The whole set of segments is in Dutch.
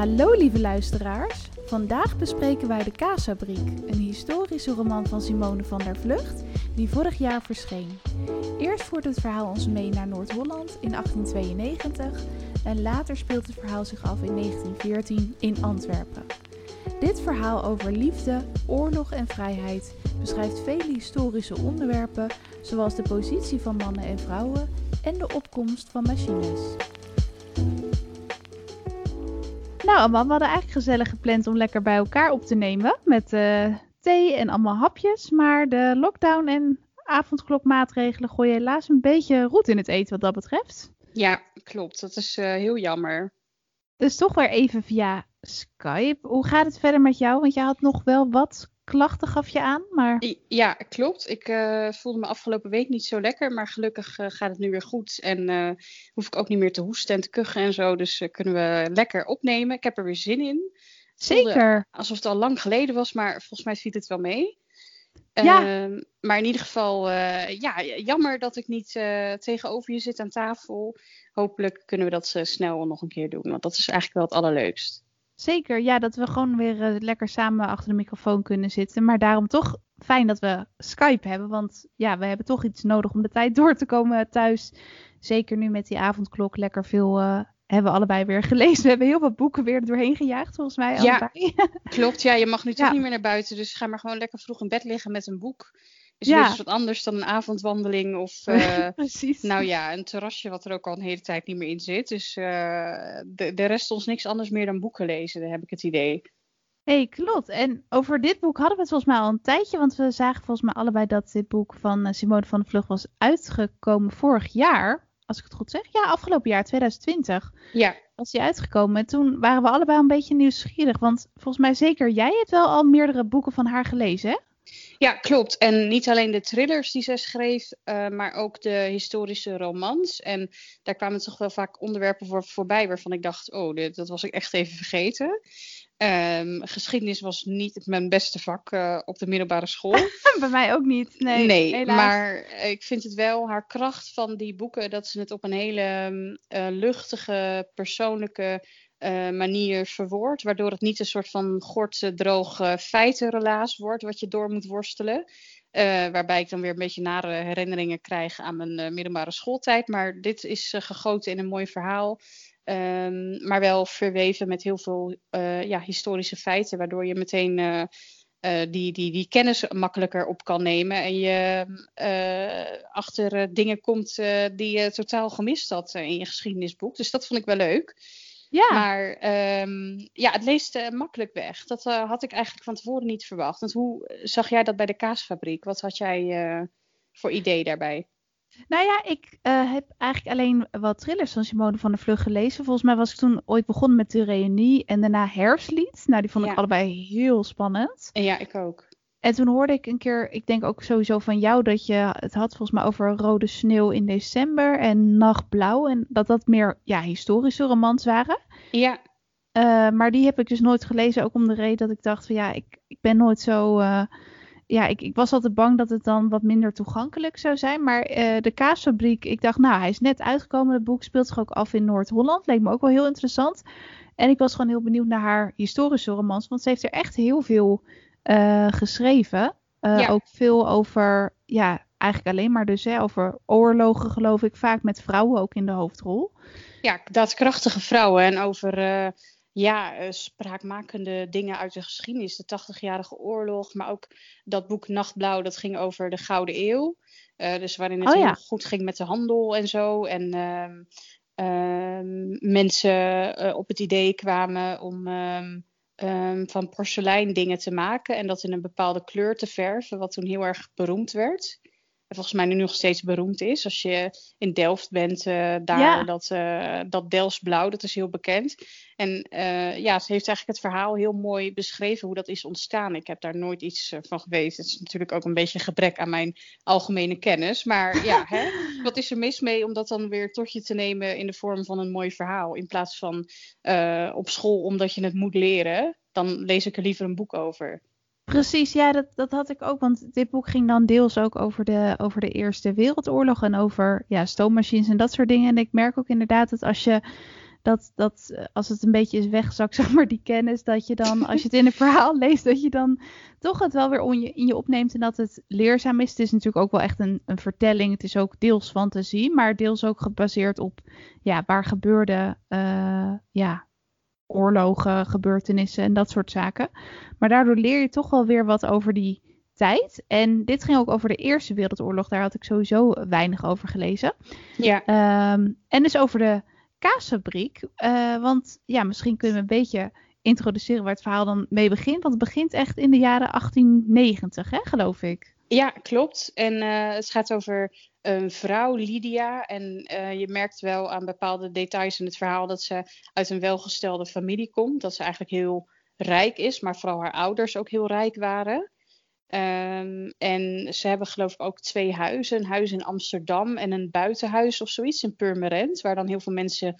Hallo lieve luisteraars. Vandaag bespreken wij De Kaasfabriek, een historische roman van Simone van der Vlucht die vorig jaar verscheen. Eerst voert het verhaal ons mee naar Noord-Holland in 1892 en later speelt het verhaal zich af in 1914 in Antwerpen. Dit verhaal over liefde, oorlog en vrijheid beschrijft vele historische onderwerpen zoals de positie van mannen en vrouwen en de opkomst van machines. Nou, we hadden eigenlijk gezellig gepland om lekker bij elkaar op te nemen met uh, thee en allemaal hapjes. Maar de lockdown en avondklokmaatregelen gooien helaas een beetje roet in het eten wat dat betreft. Ja, klopt. Dat is uh, heel jammer. Dus toch weer even via Skype. Hoe gaat het verder met jou? Want jij had nog wel wat klachten gaf je aan, maar... Ja, klopt. Ik uh, voelde me afgelopen week niet zo lekker, maar gelukkig uh, gaat het nu weer goed. En uh, hoef ik ook niet meer te hoesten en te kuchen en zo, dus kunnen we lekker opnemen. Ik heb er weer zin in. Zeker. Alsof het al lang geleden was, maar volgens mij viel het wel mee. Ja. Ehm, maar in ieder geval, ja, jammer dat ik niet tegenover je zit aan tafel. Hopelijk kunnen we dat snel nog een keer doen, want dat is eigenlijk wel het allerleukst. Zeker, ja, dat we gewoon weer uh, lekker samen achter de microfoon kunnen zitten. Maar daarom toch fijn dat we Skype hebben. Want ja, we hebben toch iets nodig om de tijd door te komen thuis. Zeker nu met die avondklok lekker veel uh, hebben we allebei weer gelezen. We hebben heel wat boeken weer doorheen gejaagd, volgens mij. Ja, klopt. Ja, je mag nu toch ja. niet meer naar buiten. Dus ga maar gewoon lekker vroeg in bed liggen met een boek is ja. weer wat anders dan een avondwandeling of uh, nou ja, een terrasje wat er ook al een hele tijd niet meer in zit. Dus uh, de, de rest ons niks anders meer dan boeken lezen, daar heb ik het idee. hey, klopt. En over dit boek hadden we het volgens mij al een tijdje, want we zagen volgens mij allebei dat dit boek van uh, Simone van de Vlucht was uitgekomen vorig jaar. Als ik het goed zeg. Ja, afgelopen jaar, 2020. Ja. Was die uitgekomen. En toen waren we allebei een beetje nieuwsgierig. Want volgens mij zeker jij hebt wel al meerdere boeken van haar gelezen, hè? Ja, klopt. En niet alleen de thrillers die zij schreef, uh, maar ook de historische romans. En daar kwamen toch wel vaak onderwerpen voor, voorbij waarvan ik dacht, oh, dit, dat was ik echt even vergeten. Um, geschiedenis was niet mijn beste vak uh, op de middelbare school. Bij mij ook niet. Nee, nee helaas. maar ik vind het wel haar kracht van die boeken dat ze het op een hele uh, luchtige, persoonlijke uh, manier verwoord. Waardoor het niet een soort van gortse, droge feitenrelaas wordt wat je door moet worstelen. Uh, waarbij ik dan weer een beetje nare herinneringen krijg aan mijn uh, middelbare schooltijd. Maar dit is gegoten in een mooi verhaal. Um, maar wel verweven met heel veel ja, historische feiten. Waardoor je meteen die, die, die kennis makkelijker op kan nemen. En je achter dingen komt die je totaal gemist had in je geschiedenisboek. Dus dat vond ik wel leuk. Ja. Maar um, ja, het leest uh, makkelijk weg. Dat uh, had ik eigenlijk van tevoren niet verwacht. Want hoe zag jij dat bij de kaasfabriek? Wat had jij uh, voor idee daarbij? Nou ja, ik heb eigenlijk alleen wat thrillers van Simone van der Vlug gelezen. Volgens mij was ik toen ooit begonnen met de reunie en daarna Herfstlied. Nou, die vond ja. ik allebei heel spannend. En ja, ik ook. En toen hoorde ik een keer, ik denk ook sowieso van jou, dat je het had volgens mij over rode sneeuw in december en nachtblauw. En dat dat meer ja, historische romans waren. Ja. Uh, maar die heb ik dus nooit gelezen, ook om de reden dat ik dacht van ja, ik, ik ben nooit zo... Uh, ja, ik, ik was altijd bang dat het dan wat minder toegankelijk zou zijn. Maar uh, de kaasfabriek, ik dacht nou, hij is net uitgekomen. Het boek speelt zich ook af in Noord-Holland. Leek me ook wel heel interessant. En ik was gewoon heel benieuwd naar haar historische romans. Want ze heeft er echt heel veel uh, geschreven. Uh, ja. Ook veel over, ja, eigenlijk alleen maar dus hè, over oorlogen geloof ik, vaak met vrouwen ook in de hoofdrol. Ja, daadkrachtige vrouwen en over uh, ja, spraakmakende dingen uit de geschiedenis. De 80-jarige oorlog, maar ook dat boek Nachtblauw, dat ging over de Gouden Eeuw. dus waarin het oh, heel goed ging met de handel en zo. En ehm, mensen op het idee kwamen om um, um, van porselein dingen te maken en dat in een bepaalde kleur te verven, wat toen heel erg beroemd werd. En volgens mij nu nog steeds beroemd is. Als je in Delft bent, uh, daar ja. dat, uh, dat Delftsblauw, dat is heel bekend. En uh, ja, ze heeft eigenlijk het verhaal heel mooi beschreven hoe dat is ontstaan. Ik heb daar nooit iets van geweten. Het is natuurlijk ook een beetje gebrek aan mijn algemene kennis. Maar ja, hè, wat is er mis mee om dat dan weer tot je te nemen in de vorm van een mooi verhaal? In plaats van op school omdat je het moet leren, dan lees ik er liever een boek over. Precies, ja, dat, dat had ik ook. Want dit boek ging dan deels ook over de, over de Eerste Wereldoorlog en over ja, stoommachines en dat soort dingen. En ik merk ook inderdaad dat als je dat, dat eh, als het een beetje is weggezakt, zeg maar, die kennis, dat je dan, als je het in een verhaal leest, dat je dan toch het wel weer on je, in je opneemt en dat het leerzaam is. Het is natuurlijk ook wel echt een, een vertelling. Het is ook deels fantasie, maar deels ook gebaseerd op ja, waar gebeurde uh, ja, oorlogen, gebeurtenissen en dat soort zaken. Maar daardoor leer je toch wel weer wat over die tijd. En dit ging ook over de Eerste Wereldoorlog. Daar had ik sowieso weinig over gelezen. Ja. Um, en dus over de kaasfabriek. Uh, want ja, misschien kunnen we een beetje introduceren waar het verhaal dan mee begint. Want het begint echt in de jaren 1890, hè, geloof ik. Ja, klopt. En uh, het gaat over een vrouw, Lydia. En uh, je merkt wel aan bepaalde details in het verhaal dat ze uit een welgestelde familie komt. Dat ze eigenlijk heel rijk is, maar vooral haar ouders ook heel rijk waren. Um, en ze hebben geloof ik ook twee huizen. Een huis in Amsterdam en een buitenhuis of zoiets in Purmerend. Waar dan heel veel mensen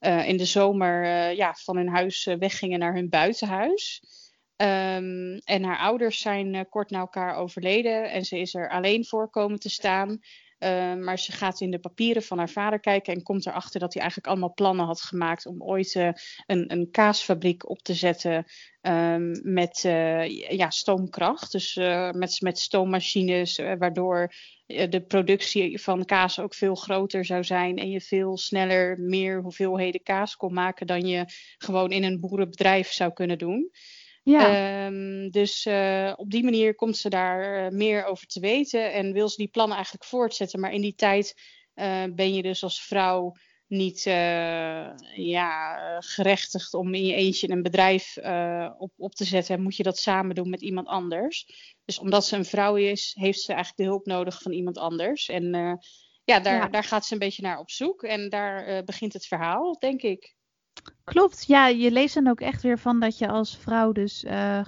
uh, in de zomer ja, van hun huis weggingen naar hun buitenhuis. Um, en haar ouders zijn kort na elkaar overleden. En ze is er alleen voor komen te staan. Uh, maar ze gaat in de papieren van haar vader kijken en komt erachter dat hij eigenlijk allemaal plannen had gemaakt om ooit uh, een, een, kaasfabriek op te zetten um, met uh, ja, stoomkracht. Dus met, met stoommachines, waardoor de productie van kaas ook veel groter zou zijn en je veel sneller meer hoeveelheden kaas kon maken dan je gewoon in een boerenbedrijf zou kunnen doen. Ja. Um, dus uh, op die manier komt ze daar uh, meer over te weten en wil ze die plannen eigenlijk voortzetten. Maar in die tijd uh, ben je dus als vrouw niet ja, gerechtigd om in je eentje een bedrijf op, op te zetten. En moet je dat samen doen met iemand anders. Dus omdat ze een vrouw is, heeft ze eigenlijk de hulp nodig van iemand anders. En ja, daar, ja. daar gaat ze een beetje naar op zoek. En daar begint het verhaal, denk ik. Klopt, ja, je leest dan ook echt weer van dat je als vrouw dus, uh,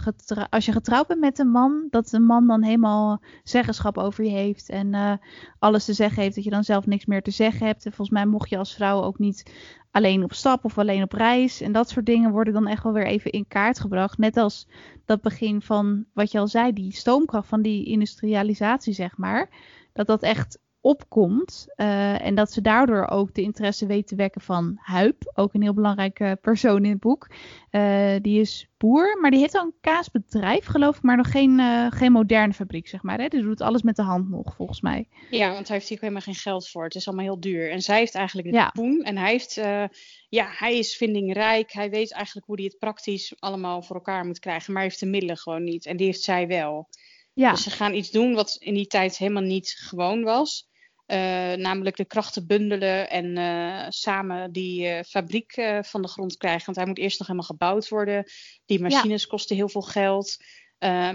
als je getrouwd bent met een man, dat een man dan helemaal zeggenschap over je heeft en uh, alles te zeggen heeft, dat je dan zelf niks meer te zeggen hebt. En volgens mij mocht je als vrouw ook niet alleen op stap of alleen op reis en dat soort dingen worden dan echt wel weer even in kaart gebracht. Net als dat begin van wat je al zei, die stoomkracht van die industrialisatie, zeg maar. Dat dat echt opkomt. Uh, en dat ze daardoor ook de interesse weet te wekken van Huip. Ook een heel belangrijke persoon in het boek. Uh, die is boer, maar die heeft al een kaasbedrijf, geloof ik. Maar nog geen, uh, geen moderne fabriek, zeg maar. Hè? Die doet alles met de hand nog, volgens mij. Ja, want hij heeft hier helemaal geen geld voor. Het is allemaal heel duur. En zij heeft eigenlijk de ja. poen. En hij heeft... ja, hij is vindingrijk. Hij weet eigenlijk hoe hij het praktisch allemaal voor elkaar moet krijgen. Maar hij heeft de middelen gewoon niet. En die heeft zij wel. Ja. Dus ze gaan iets doen wat in die tijd helemaal niet gewoon was. Uh, namelijk de krachten bundelen en uh, samen die uh, fabriek van de grond krijgen. Want hij moet eerst nog helemaal gebouwd worden. Die machines ja. kosten heel veel geld.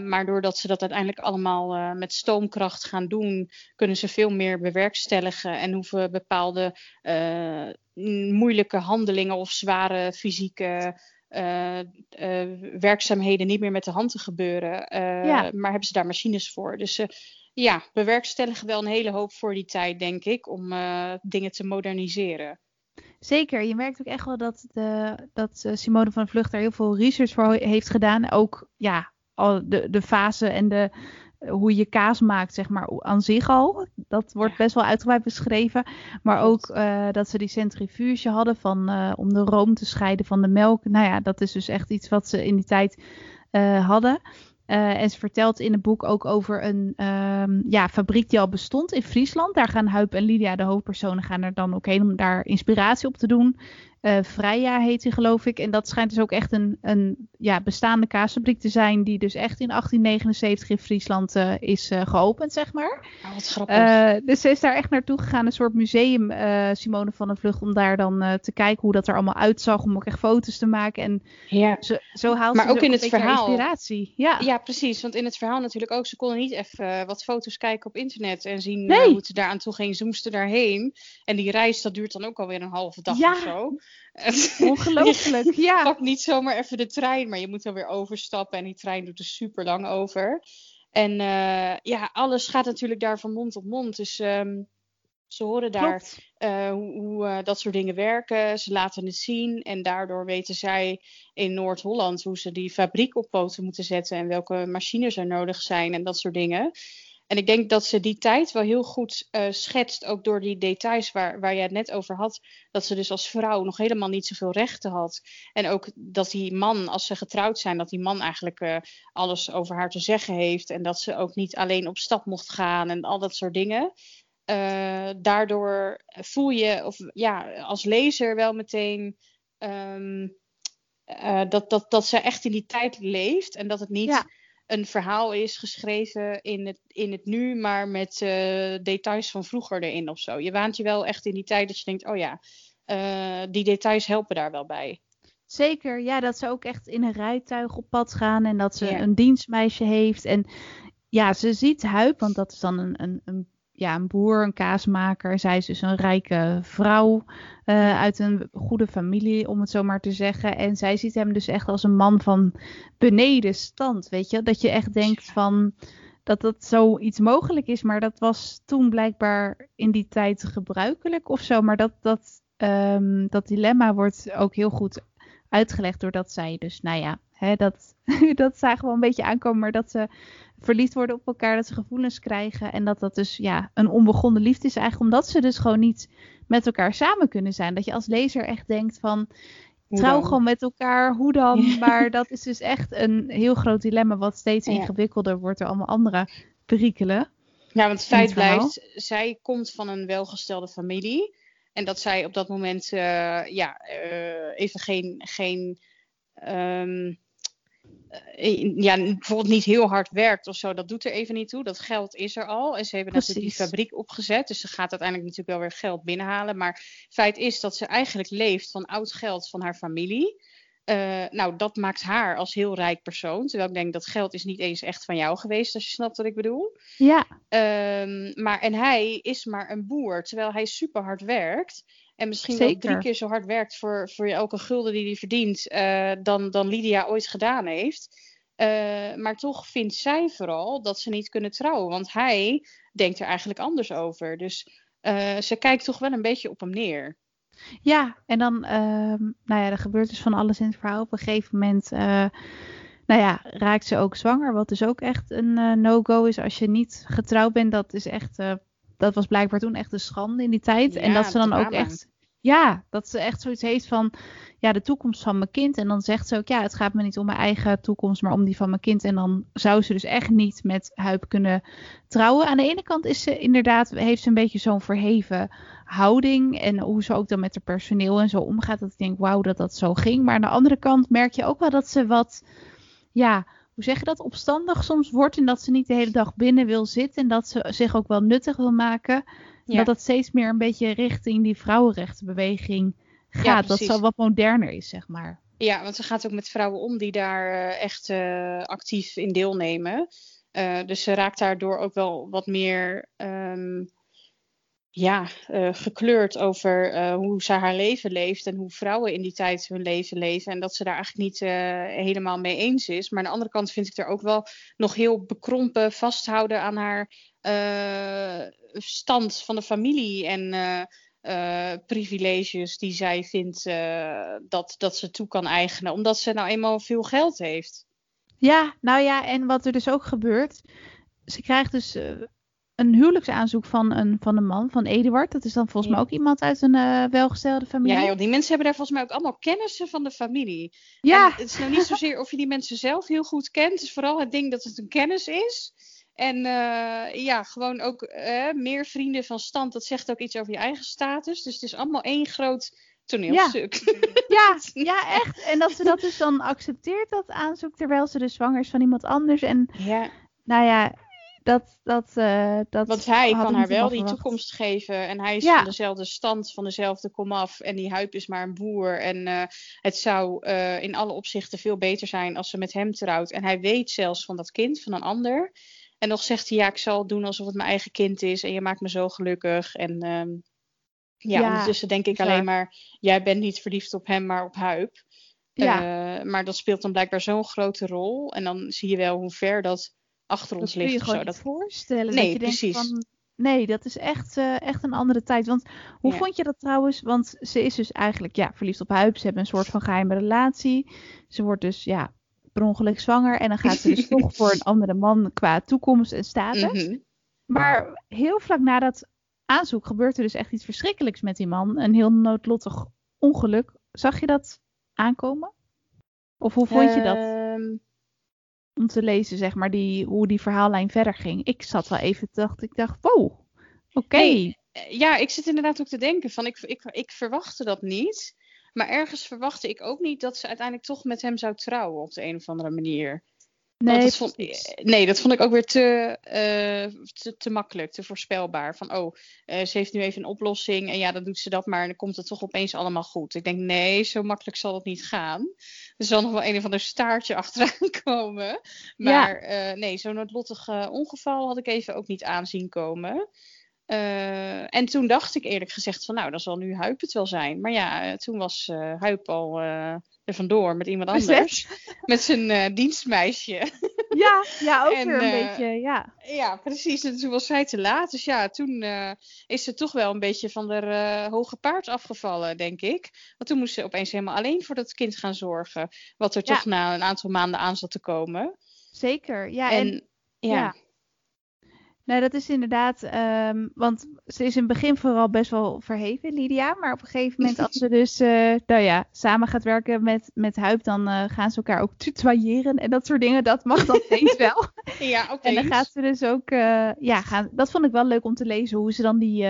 maar doordat ze dat uiteindelijk allemaal met stoomkracht gaan doen, kunnen ze veel meer bewerkstelligen en hoeven bepaalde moeilijke handelingen of zware fysieke werkzaamheden niet meer met de hand te gebeuren. Ja. Maar hebben ze daar machines voor. Dus ja, bewerkstelligen wel een hele hoop voor die tijd, denk ik, om uh, dingen te moderniseren. Zeker, je merkt ook echt wel dat, de, dat eh, Simone van Vlucht daar heel veel research voor heeft gedaan. Ook ja, al de, de fase en de, hoe je kaas maakt, zeg maar, aan zich al. Dat wordt ja. best wel uitgebreid beschreven. Maar ook uh, dat ze die centrifuge hadden van, uh, om de room te scheiden van de melk. Nou ja, dat is dus echt iets wat ze in die tijd uh, hadden. Uh, en ze vertelt in het boek ook over een um, ja, fabriek die al bestond in Friesland. Daar gaan Huip en Lydia, de hoofdpersonen, gaan er dan ook heen om daar inspiratie op te doen. Uh, Freya heet hij geloof ik. En dat schijnt dus ook echt een, een ja, bestaande kaasfabriek te zijn. Die dus echt in 1879 in Friesland uh, is uh, geopend, zeg maar. Oh, wat grappig. dus ze is daar echt naartoe gegaan. Een soort museum, Simone van den Vlucht. Om daar dan te kijken hoe dat er allemaal uitzag. Om ook echt foto's te maken. En ja. zo, zo haalt maar ze ook in het verhaal. inspiratie. Ja. ja, precies. Want in het verhaal natuurlijk ook. Ze konden niet even wat foto's kijken op internet. En zien nee. hoe het er daar aan toe ging. Zoomsten daarheen. En die reis, dat duurt dan ook alweer een halve dag ja. of zo. Ongelooflijk, ja. Je pakt niet zomaar even de trein, maar je moet dan weer overstappen en die trein doet er super lang over. En uh, ja, alles gaat natuurlijk daar van mond op mond. Dus um, ze horen daar uh, hoe, hoe uh, dat soort dingen werken. Ze laten het zien en daardoor weten zij in Noord-Holland hoe ze die fabriek op poten moeten zetten en welke machines er nodig zijn en dat soort dingen. En ik denk dat ze die tijd wel heel goed uh, schetst, ook door die details waar, waar jij het net over had. Dat ze dus als vrouw nog helemaal niet zoveel rechten had. En ook dat die man, als ze getrouwd zijn, dat die man eigenlijk uh, alles over haar te zeggen heeft. En dat ze ook niet alleen op stap mocht gaan en al dat soort dingen. Uh, daardoor voel je, of ja, als lezer wel meteen. Um, dat, dat, dat ze echt in die tijd leeft en dat het niet een verhaal is geschreven in het, in het nu, maar met uh, details van vroeger erin of zo. Je waant je wel echt in die tijd dat je denkt, oh ja, uh, die details helpen daar wel bij. Zeker, ja, dat ze ook echt in een rijtuig op pad gaan en dat ze ja. een dienstmeisje heeft. En ja, ze ziet Huip, want dat is dan een, een, een ja, een boer, een kaasmaker. Zij is dus een rijke vrouw uh, uit een goede familie, om het zo maar te zeggen. En zij ziet hem dus echt als een man van beneden stand, weet je. Dat je echt denkt van dat dat zoiets mogelijk is. Maar dat was toen blijkbaar in die tijd gebruikelijk of zo. Maar dat, dat, um, dat dilemma wordt ook heel goed uitgelegd doordat zij dus, nou ja, hè, dat, dat zagen we een beetje aankomen. Maar dat ze verliefd worden op elkaar, dat ze gevoelens krijgen. En dat dat dus ja, een onbegonnen liefde is eigenlijk omdat ze dus gewoon niet met elkaar samen kunnen zijn. Dat je als lezer echt denkt van, trouw gewoon met elkaar, hoe dan? Maar dat is dus echt een heel groot dilemma wat steeds ingewikkelder wordt door allemaal andere perikelen. Ja, want het feit blijft, zij komt van een welgestelde familie. En dat zij op dat moment uh, ja, uh, even geen, geen um, uh, ja, bijvoorbeeld niet heel hard werkt of zo, dat doet er even niet toe. Dat geld is er al. En ze hebben Precies. natuurlijk die fabriek opgezet. Dus ze gaat uiteindelijk natuurlijk wel weer geld binnenhalen. Maar feit is dat ze eigenlijk leeft van oud geld van haar familie. Uh, nou, dat maakt haar als heel rijk persoon. Terwijl ik denk dat geld is niet eens echt van jou geweest, als je snapt wat ik bedoel. Ja. Um, maar, en hij is maar een boer, terwijl hij super hard werkt. En misschien wel drie keer zo hard werkt voor, voor elke gulden die hij verdient uh, dan, dan Lydia ooit gedaan heeft. Uh, maar toch vindt zij vooral dat ze niet kunnen trouwen. Want hij denkt er eigenlijk anders over. Dus uh, ze kijkt toch wel een beetje op hem neer. Ja, en dan, uh, nou ja, er gebeurt dus van alles in het verhaal. Op een gegeven moment, nou ja, raakt ze ook zwanger. Wat dus ook echt een no-go is als je niet getrouwd bent. Dat is echt dat was blijkbaar toen echt een schande in die tijd. Ja, en dat ze dan ook echt. Ja, dat ze echt zoiets heeft van. Ja, de toekomst van mijn kind. En dan zegt ze ook: Ja, het gaat me niet om mijn eigen toekomst, maar om die van mijn kind. En dan zou ze dus echt niet met Huip kunnen trouwen. Aan de ene kant is ze inderdaad. Heeft ze een beetje zo'n verheven houding. En hoe ze ook dan met haar personeel en zo omgaat. Dat ik denk: Wauw, dat dat zo ging. Maar aan de andere kant merk je ook wel dat ze wat. Ja, hoe zeg je dat, opstandig soms wordt. En dat ze niet de hele dag binnen wil zitten. En dat ze zich ook wel nuttig wil maken. Ja. Dat dat steeds meer een beetje richting die vrouwenrechtenbeweging gaat. Ja, dat zo wat moderner is, zeg maar. Ja, want ze gaat ook met vrouwen om die daar uh, echt uh, actief in deelnemen. Uh, dus ze raakt daardoor ook wel wat meer um, ja, uh, gekleurd over hoe ze haar leven leeft en hoe vrouwen in die tijd hun leven leven. En dat ze daar eigenlijk niet helemaal mee eens is. Maar aan de andere kant vind ik er ook wel nog heel bekrompen vasthouden aan haar stand van de familie en privileges die zij vindt dat, dat ze toe kan eigenen. Omdat ze nou eenmaal veel geld heeft. Ja, nou ja, en wat er dus ook gebeurt. Ze krijgt dus een huwelijksaanzoek van een, van een man, van Eduard. Dat is dan volgens ja. mij ook iemand uit een uh, welgestelde familie. Ja, joh, die mensen hebben daar volgens mij ook allemaal kennissen van de familie. Ja. En het is nou niet zozeer of je die mensen zelf heel goed kent. Het is vooral het ding dat het een kennis is. En uh, ja, gewoon ook uh, meer vrienden van stand. Dat zegt ook iets over je eigen status. Dus het is allemaal één groot toneelstuk. Ja. ja, ja, echt. En dat ze dat dus dan accepteert, dat aanzoek, terwijl ze dus zwanger is van iemand anders. En ja. nou ja, dat, dat, uh, dat Want hij kan haar wel die toekomst geven. En hij is ja. van dezelfde stand, van dezelfde komaf. En die Huip is maar een boer. En uh, het zou uh, in alle opzichten veel beter zijn als ze met hem trouwt. En hij weet zelfs van dat kind, van een ander. En nog zegt hij, ja, ik zal het doen alsof het mijn eigen kind is. En je maakt me zo gelukkig. En um, ja, ja, ondertussen denk ik alleen maar... Jij bent niet verliefd op hem, maar op Huip. Ja. maar dat speelt dan blijkbaar zo'n grote rol. En dan zie je wel hoe ver dat achter ons ligt. Dat kun je zo. dat voorstellen. Nee, dat je precies. Denkt van, nee, dat is echt, uh, echt een andere tijd. Want hoe ja. vond je dat trouwens? Want ze is dus eigenlijk ja, verliefd op Huip. Ze hebben een soort van geheime relatie. Ze wordt dus ja, per ongeluk zwanger. En dan gaat ze dus toch voor een andere man qua toekomst en status. Mm -hmm. Maar heel vlak na dat aanzoek gebeurt er dus echt iets verschrikkelijks met die man. Een heel noodlottig ongeluk. Zag je dat aankomen? Of hoe vond je dat? Ehm, Om te lezen, zeg maar, die, hoe die verhaallijn verder ging. Ik zat wel even, dacht, ik dacht, wow, oké. Nee. ja, ik zit inderdaad ook te denken van ik, ik, ik verwachtte dat niet. Maar ergens verwachtte ik ook niet dat ze uiteindelijk toch met hem zou trouwen op de een of andere manier. Nee, dat vond, nee, dat vond ik ook weer te, eh, te, te makkelijk, te voorspelbaar. Van, oh, eh, ze heeft nu even een oplossing en ja, dan doet ze dat maar en dan komt het toch opeens allemaal goed. Ik denk, nee, zo makkelijk zal het niet gaan. Er zal nog wel een of ander staartje achteraan komen. Maar eh, nee, zo'n noodlottig ongeval had ik even ook niet aanzien komen. Eh, en toen dacht ik eerlijk gezegd van, nou, dan zal nu Huip het wel zijn. Maar ja, eh, toen was eh Huip al eh, er vandoor met iemand anders. Met zijn dienstmeisje. Ja, ja, ook En, weer een beetje, ja. Ja, precies. En toen was zij te laat. Dus ja, toen is ze toch wel een beetje van haar hoge paard afgevallen, denk ik. Want toen moest ze opeens helemaal alleen voor dat kind gaan zorgen. Wat er Ja. toch na een aantal maanden aan zat te komen. Zeker. Ja, en, en ja, ja. Nou, dat is inderdaad, ehm, want ze is in het begin vooral best wel verheven, Lydia. Maar op een gegeven moment, als ze dus, eh, nou ja, samen gaat werken met, met Huip, dan eh, gaan ze elkaar ook tutoyeren en dat soort dingen. Dat mag dan opeens wel. ja opeens. En dan gaat ze dus ook, eh, ja, gaan, dat vond ik wel leuk om te lezen, hoe ze dan die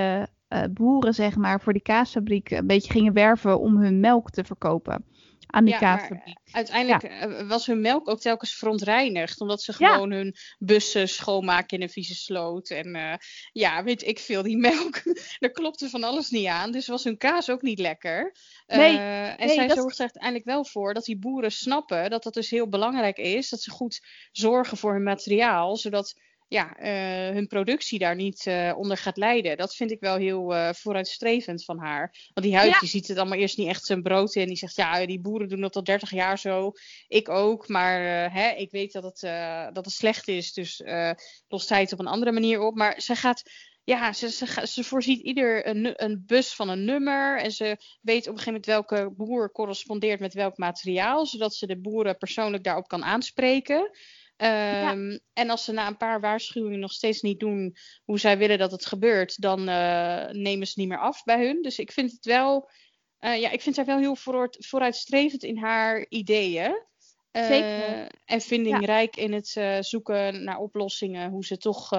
boeren, zeg maar, voor die kaasfabriek een beetje gingen werven om hun melk te verkopen aan die Ja, kaasfabriek. uiteindelijk eh, was hun melk ook telkens verontreinigd. Omdat ze Ja. gewoon hun bussen schoonmaken in een vieze sloot. En eh, ja, weet ik veel, die melk, daar klopte van alles niet aan. Dus was hun kaas ook niet lekker. Nee, Eh, en nee, zij dat- zorgt er uiteindelijk wel voor dat die boeren snappen dat dat dus heel belangrijk is. Dat ze goed zorgen voor hun materiaal. Zodat ja, eh, hun productie daar niet eh, onder gaat lijden. Dat vind ik wel heel eh, vooruitstrevend van haar. Want die huid Ja. die ziet het allemaal eerst niet echt zijn brood in. Die zegt, ja, die boeren doen dat al 30 jaar zo. Ik ook, maar hè, ik weet dat het, dat het slecht is. Dus lost hij het op een andere manier op. Maar ze gaat... Ja, ze, ze, ze voorziet ieder een, een bus van een nummer. En ze weet op een gegeven moment welke boer correspondeert met welk materiaal. Zodat ze de boeren persoonlijk daarop kan aanspreken. Ehm, En als ze na een paar waarschuwingen nog steeds niet doen hoe zij willen dat het gebeurt, dan eh, nemen ze niet meer af bij hun. Dus ik vind het wel, eh, ja, ik vind haar wel heel vooruit, vooruitstrevend in haar ideeën. Eh, Zeker. En vindingrijk in het zoeken naar oplossingen, hoe ze toch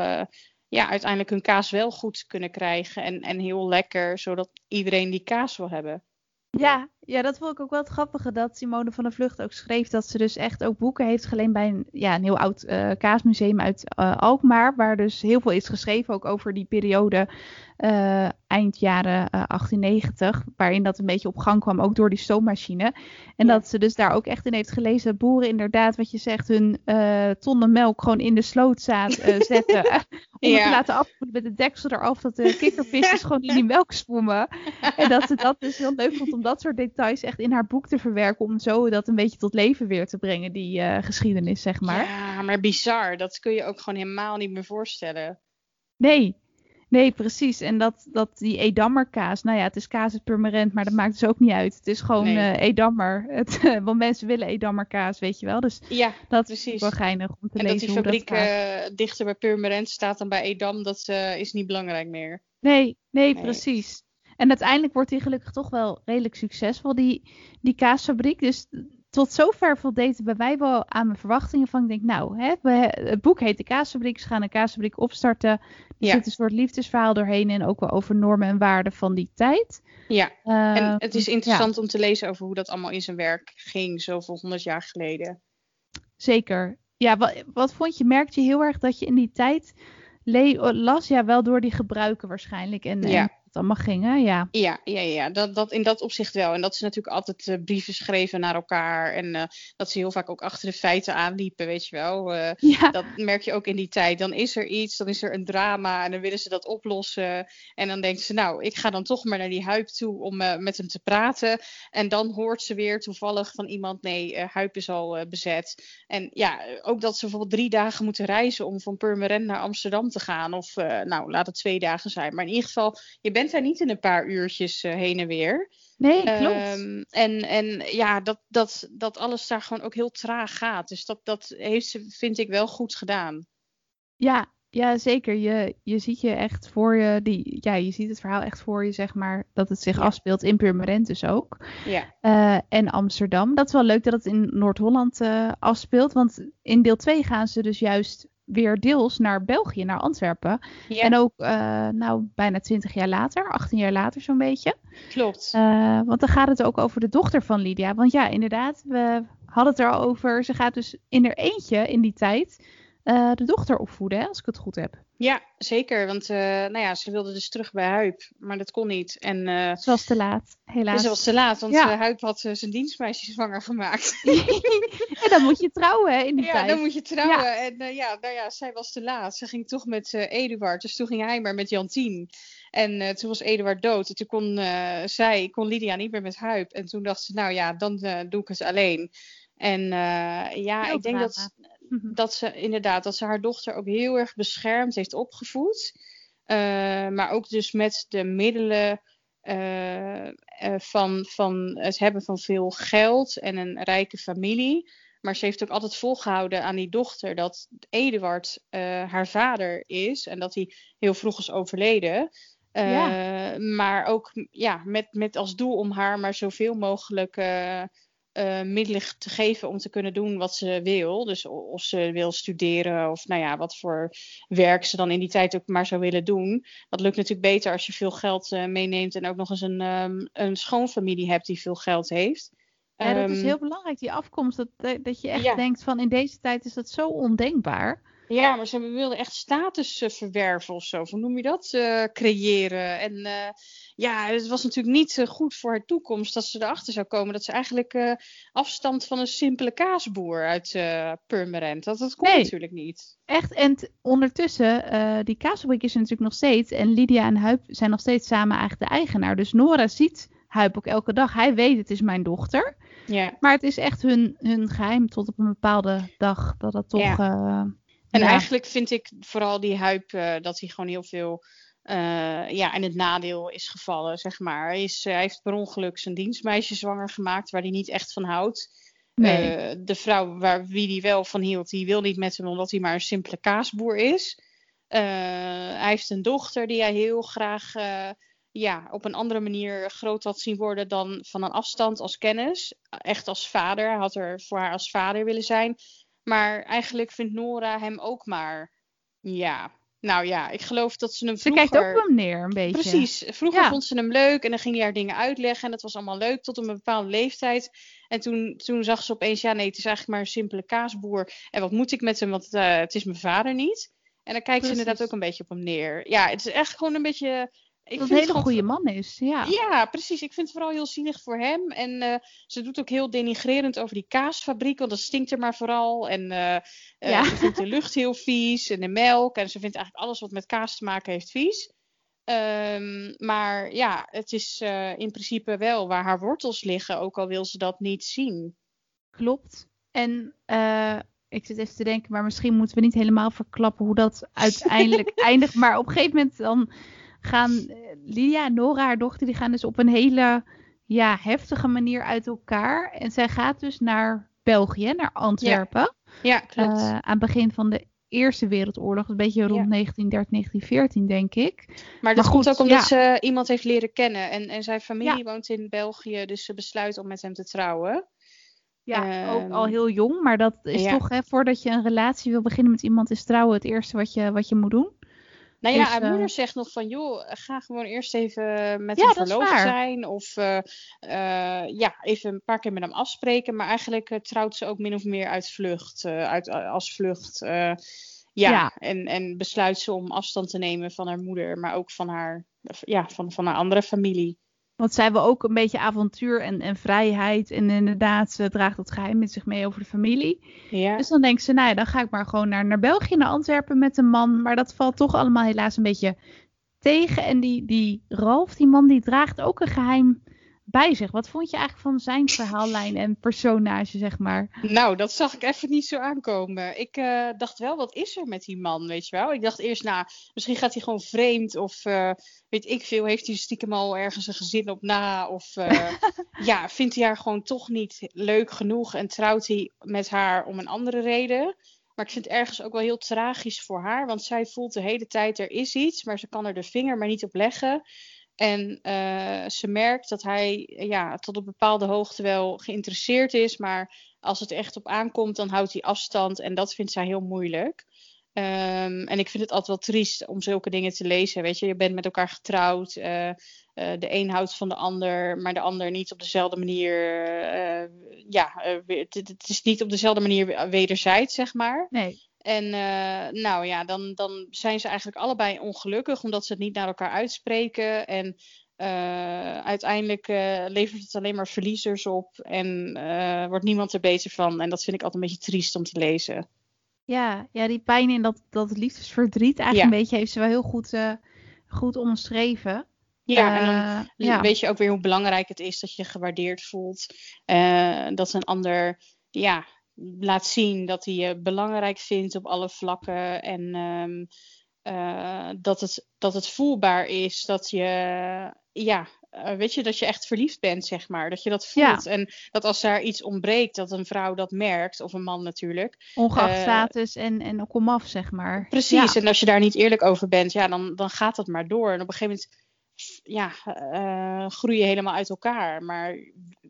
ja, uiteindelijk hun kaas wel goed kunnen krijgen en, en heel lekker, zodat iedereen die kaas wil hebben. Ja, ja, dat vond ik ook wel het grappige dat Simone van der Vlucht ook schreef dat ze dus echt ook boeken heeft geleend bij een, ja, een heel oud eh, kaasmuseum uit eh, Alkmaar, waar dus heel veel is geschreven ook over die periode eh, eind jaren eh, 1890, waarin dat een beetje op gang kwam, ook door die stoommachine. En Ja. dat ze dus daar ook echt in heeft gelezen dat boeren inderdaad, wat je zegt, hun tonnen melk gewoon in de slootzaad zetten. om het te laten afvoeren met de deksel eraf, dat de kikkervisjes gewoon in die melk spoemen. En dat ze dat dus heel leuk vond om dat soort details echt in haar boek te verwerken. Om zo dat een beetje tot leven weer te brengen, die eh, geschiedenis, zeg maar. Ja, maar bizar. Dat kun je ook gewoon helemaal niet meer voorstellen. Nee, nee, precies. En dat, dat die Edammer kaas, nou ja, het is kaas uit Purmerend, maar dat maakt dus ook niet uit. Het is gewoon Nee. eh, Edammer. Het, want mensen willen Edammer kaas, weet je wel. Dus Ja, dat precies. is wel geinig om te En dat lezen die fabriek dat gaat. eh, dichter bij Purmerend staat dan bij Edam, dat is niet belangrijk meer. Nee, nee, Nee. precies. En uiteindelijk wordt die gelukkig toch wel redelijk succesvol, die, die kaasfabriek. Dus tot zover voldeed het bij mij wel aan mijn verwachtingen. Van ik denk, nou, hè, het boek heet De Kaasfabriek. Ze gaan een kaasfabriek opstarten. Er Ja. zit een soort liefdesverhaal doorheen en ook wel over normen en waarden van die tijd. Ja, en Eh, het is ja, interessant om te lezen over hoe dat allemaal in zijn werk ging, zoveel honderd jaar geleden. zeker. Ja, wat, wat vond je? Merkte je heel erg dat je in die tijd las? Ja, wel door die gebruiken waarschijnlijk. En, Ja. en het allemaal ging, hè? Ja. Ja, ja, ja dat, dat in dat opzicht wel. En dat ze natuurlijk altijd eh, brieven schreven naar elkaar. En eh, dat ze heel vaak ook achter de feiten aanliepen, weet je wel. Eh, Ja. dat merk je ook in die tijd. Dan is er iets, dan is er een drama en dan willen ze dat oplossen. En dan denkt ze, nou, ik ga dan toch maar naar die Huip toe om met hem te praten. En dan hoort ze weer toevallig van iemand, nee, Huip is al bezet. En ja, ook dat ze bijvoorbeeld drie dagen moeten reizen om van Purmerend naar Amsterdam te gaan. Of nou, laat het twee dagen zijn. Maar in ieder geval, je bent daar niet in een paar uurtjes eh, heen en weer. Nee, klopt. Ehm, en, en ja, dat, dat, dat alles daar gewoon ook heel traag gaat. Dus dat, dat heeft ze, vind ik, wel goed gedaan. Ja, Ja, zeker. Je, je ziet je echt voor je, die, ja, je ziet het verhaal echt voor je, zeg maar, dat het zich afspeelt in Purmerend dus ook. Ja. Uh, en Amsterdam. Dat is wel leuk dat het in Noord-Holland uh, afspeelt, want in deel 2 gaan ze dus juist weer deels naar België, naar Antwerpen. Ja. En ook, uh, nou, bijna 20 jaar later, 18 jaar later zo'n beetje. Klopt. want dan gaat het ook over de dochter van Lydia. Want ja, inderdaad, we hadden het er al over. Ze gaat dus in haar eentje in die tijd uh, de dochter opvoeden, hè, als ik het goed heb. Ja, zeker. Want nou ja, ze wilde dus terug bij Huip, maar dat kon niet. En, ze was te laat, helaas. Ze was te laat, want ja. Huip had zijn dienstmeisje zwanger gemaakt. en dan moet je trouwen hè, in die ja, tijd. dan moet je trouwen. Ja. En ja, nou ja, zij was te laat. Ze ging toch met Eduard, dus toen ging hij maar met Jantien. En toen was Eduard dood. En toen kon zij, kon Lydia niet meer met Huip. En toen dacht ze, nou ja, dan doe ik het alleen. En ja, Heel ik denk dat dat ze inderdaad, dat ze haar dochter ook heel erg beschermd heeft opgevoed. Maar ook dus met de middelen uh, uh, van, van het hebben van veel geld en een rijke familie. Maar ze heeft ook altijd volgehouden aan die dochter dat Eduard haar vader is en dat hij heel vroeg is overleden. Ja. Maar ook ja, met, met als doel om haar maar zoveel mogelijk uh, middelen te geven om te kunnen doen wat ze wil. Dus of ze wil studeren of nou ja, wat voor werk ze dan in die tijd ook maar zou willen doen. Dat lukt natuurlijk beter als je veel geld meeneemt en ook nog eens een, um, een schoonfamilie hebt die veel geld heeft. Ja, dat is Um, heel belangrijk, die afkomst. Dat, dat je echt Ja. denkt van in deze tijd is dat zo ondenkbaar. Ja, maar ze wilden echt status eh, verwerven of zo. Hoe noem je dat? Eh, creëren. En eh, ja, het was natuurlijk niet eh, goed voor haar toekomst dat ze erachter zou komen dat ze eigenlijk eh, afstamt van een simpele kaasboer uit eh Purmerend. Dat, dat kon Nee. natuurlijk niet. Echt, en ondertussen, eh die kaasfabriek is er natuurlijk nog steeds. En Lydia en Huip zijn nog steeds samen eigenlijk de eigenaar. Dus Nora ziet Huip ook elke dag. Hij weet, het is mijn dochter. Ja. Maar het is echt hun, hun geheim tot op een bepaalde dag. Dat dat toch... Ja. eh, En ja. eigenlijk vind ik vooral die Huip eh, dat hij gewoon heel veel eh, ja, in het nadeel is gevallen, zeg maar. Hij, is, hij heeft per ongeluk zijn dienstmeisje zwanger gemaakt, waar hij niet echt van houdt. Nee. De vrouw waar wie hij wel van hield, die wil niet met hem omdat hij maar een simpele kaasboer is. Hij heeft een dochter die hij heel graag ja, op een andere manier groot had zien worden dan van een afstand als kennis. Echt als vader. Hij had er voor haar als vader willen zijn. Maar eigenlijk vindt Nora hem ook maar. Ja, nou ja, ik geloof dat ze hem Ze vroeger... kijkt ook op hem neer, een beetje. Precies. Vroeger Ja. vond ze hem leuk en dan ging hij haar dingen uitleggen. En dat was allemaal leuk tot een bepaalde leeftijd. En toen, toen zag ze opeens, ja nee, het is eigenlijk maar een simpele kaasboer. En wat moet ik met hem, want eh, het is mijn vader niet. En dan kijkt ze inderdaad ook een beetje op hem neer. Ja, het is echt gewoon een beetje... Ik dat een hele goede man is. Ja. ja, precies. Ik vind het vooral heel zielig voor hem. En eh, ze doet ook heel denigrerend over die kaasfabriek, want dat stinkt er maar vooral. En eh, eh, Ja. ze vindt de lucht heel vies en de melk. En ze vindt eigenlijk alles wat met kaas te maken heeft vies. Ehm, maar ja, het is in principe wel waar haar wortels liggen, ook al wil ze dat niet zien. Klopt. En ik zit even te denken, maar misschien moeten we niet helemaal verklappen hoe dat uiteindelijk eindigt. Maar op een gegeven moment dan gaan eh, Lydia en Nora, haar dochter, die gaan dus op een hele ja, heftige manier uit elkaar. En zij gaat dus naar België, naar Antwerpen. Ja, klopt. eh, aan het begin van de Eerste Wereldoorlog, een beetje rond Ja. 1913, 1914 denk ik. maar dat maar komt goed, ook omdat ja. ze iemand heeft leren kennen. En, en zijn familie woont in België, dus ze besluit om met hem te trouwen. Ja, ook Ehm, al heel jong, maar dat is ja. toch, hè, voordat je een relatie wil beginnen met iemand, is trouwen het eerste wat je, wat je moet doen. Nou ja, Dus, haar eh, moeder zegt nog van, joh, ga gewoon eerst even met Ja, hem verloofd zijn. Of eh, eh, ja, even een paar keer met hem afspreken. Maar eigenlijk eh, trouwt ze ook min of meer uit vlucht. eh, uit, als vlucht. eh, ja, Ja. En, en besluit ze om afstand te nemen van haar moeder. Maar ook van haar, ja, van, van haar andere familie. Want zij wil ook een beetje avontuur en, en vrijheid. En inderdaad, ze draagt dat geheim met zich mee over de familie. Ja, Dus dan denkt ze, nou ja, dan ga ik maar gewoon naar, naar België, naar Antwerpen met een man. Maar dat valt toch allemaal helaas een beetje tegen. En die, die Ralf, die man, die draagt ook een geheim bij zich. Wat vond je eigenlijk van zijn verhaallijn en personage, zeg maar? Nou, dat zag ik even niet zo aankomen. Ik eh, dacht wel, wat is er met die man, weet je wel? Ik dacht eerst, nou, misschien gaat hij gewoon vreemd of eh, weet ik veel, heeft hij stiekem al ergens een gezin op na of eh, ja, vindt hij haar gewoon toch niet leuk genoeg en trouwt hij met haar om een andere reden? Maar ik vind het ergens ook wel heel tragisch voor haar. Want zij voelt de hele tijd er is iets, maar ze kan er de vinger maar niet op leggen. En uh, ze merkt dat hij ja, tot op bepaalde hoogte wel geïnteresseerd is. Maar als het echt op aankomt, dan houdt hij afstand. En dat vindt zij heel moeilijk. Um, en ik vind het altijd wel triest om zulke dingen te lezen. Weet je, je bent met elkaar getrouwd. Uh, uh, de een houdt van de ander, maar de ander niet op dezelfde manier. Ja, het, het, is niet op dezelfde manier wederzijds, zeg maar. Nee. En nou ja, dan, dan zijn ze eigenlijk allebei ongelukkig omdat ze het niet naar elkaar uitspreken. En uiteindelijk levert het alleen maar verliezers op en wordt niemand er beter van. En dat vind ik altijd een beetje triest om te lezen. Ja, ja die pijn in dat, dat liefdesverdriet eigenlijk een beetje heeft ze wel heel goed, goed omschreven. Ja, en dan ja. weet je ook weer hoe belangrijk het is dat je gewaardeerd voelt. Dat een ander ja, laat zien dat hij je belangrijk vindt op alle vlakken. En um, dat, het, dat het voelbaar is dat je ja, uh, weet je, dat je echt verliefd bent, zeg maar. Dat je dat voelt. En dat als er iets ontbreekt, dat een vrouw dat merkt, of een man natuurlijk. Ongeacht uh, status en, en ook komaf, zeg maar. Precies, ja. en als je daar niet eerlijk over bent, ja, dan, dan gaat dat maar door. En op een gegeven moment ja, uh, groei je helemaal uit elkaar. Maar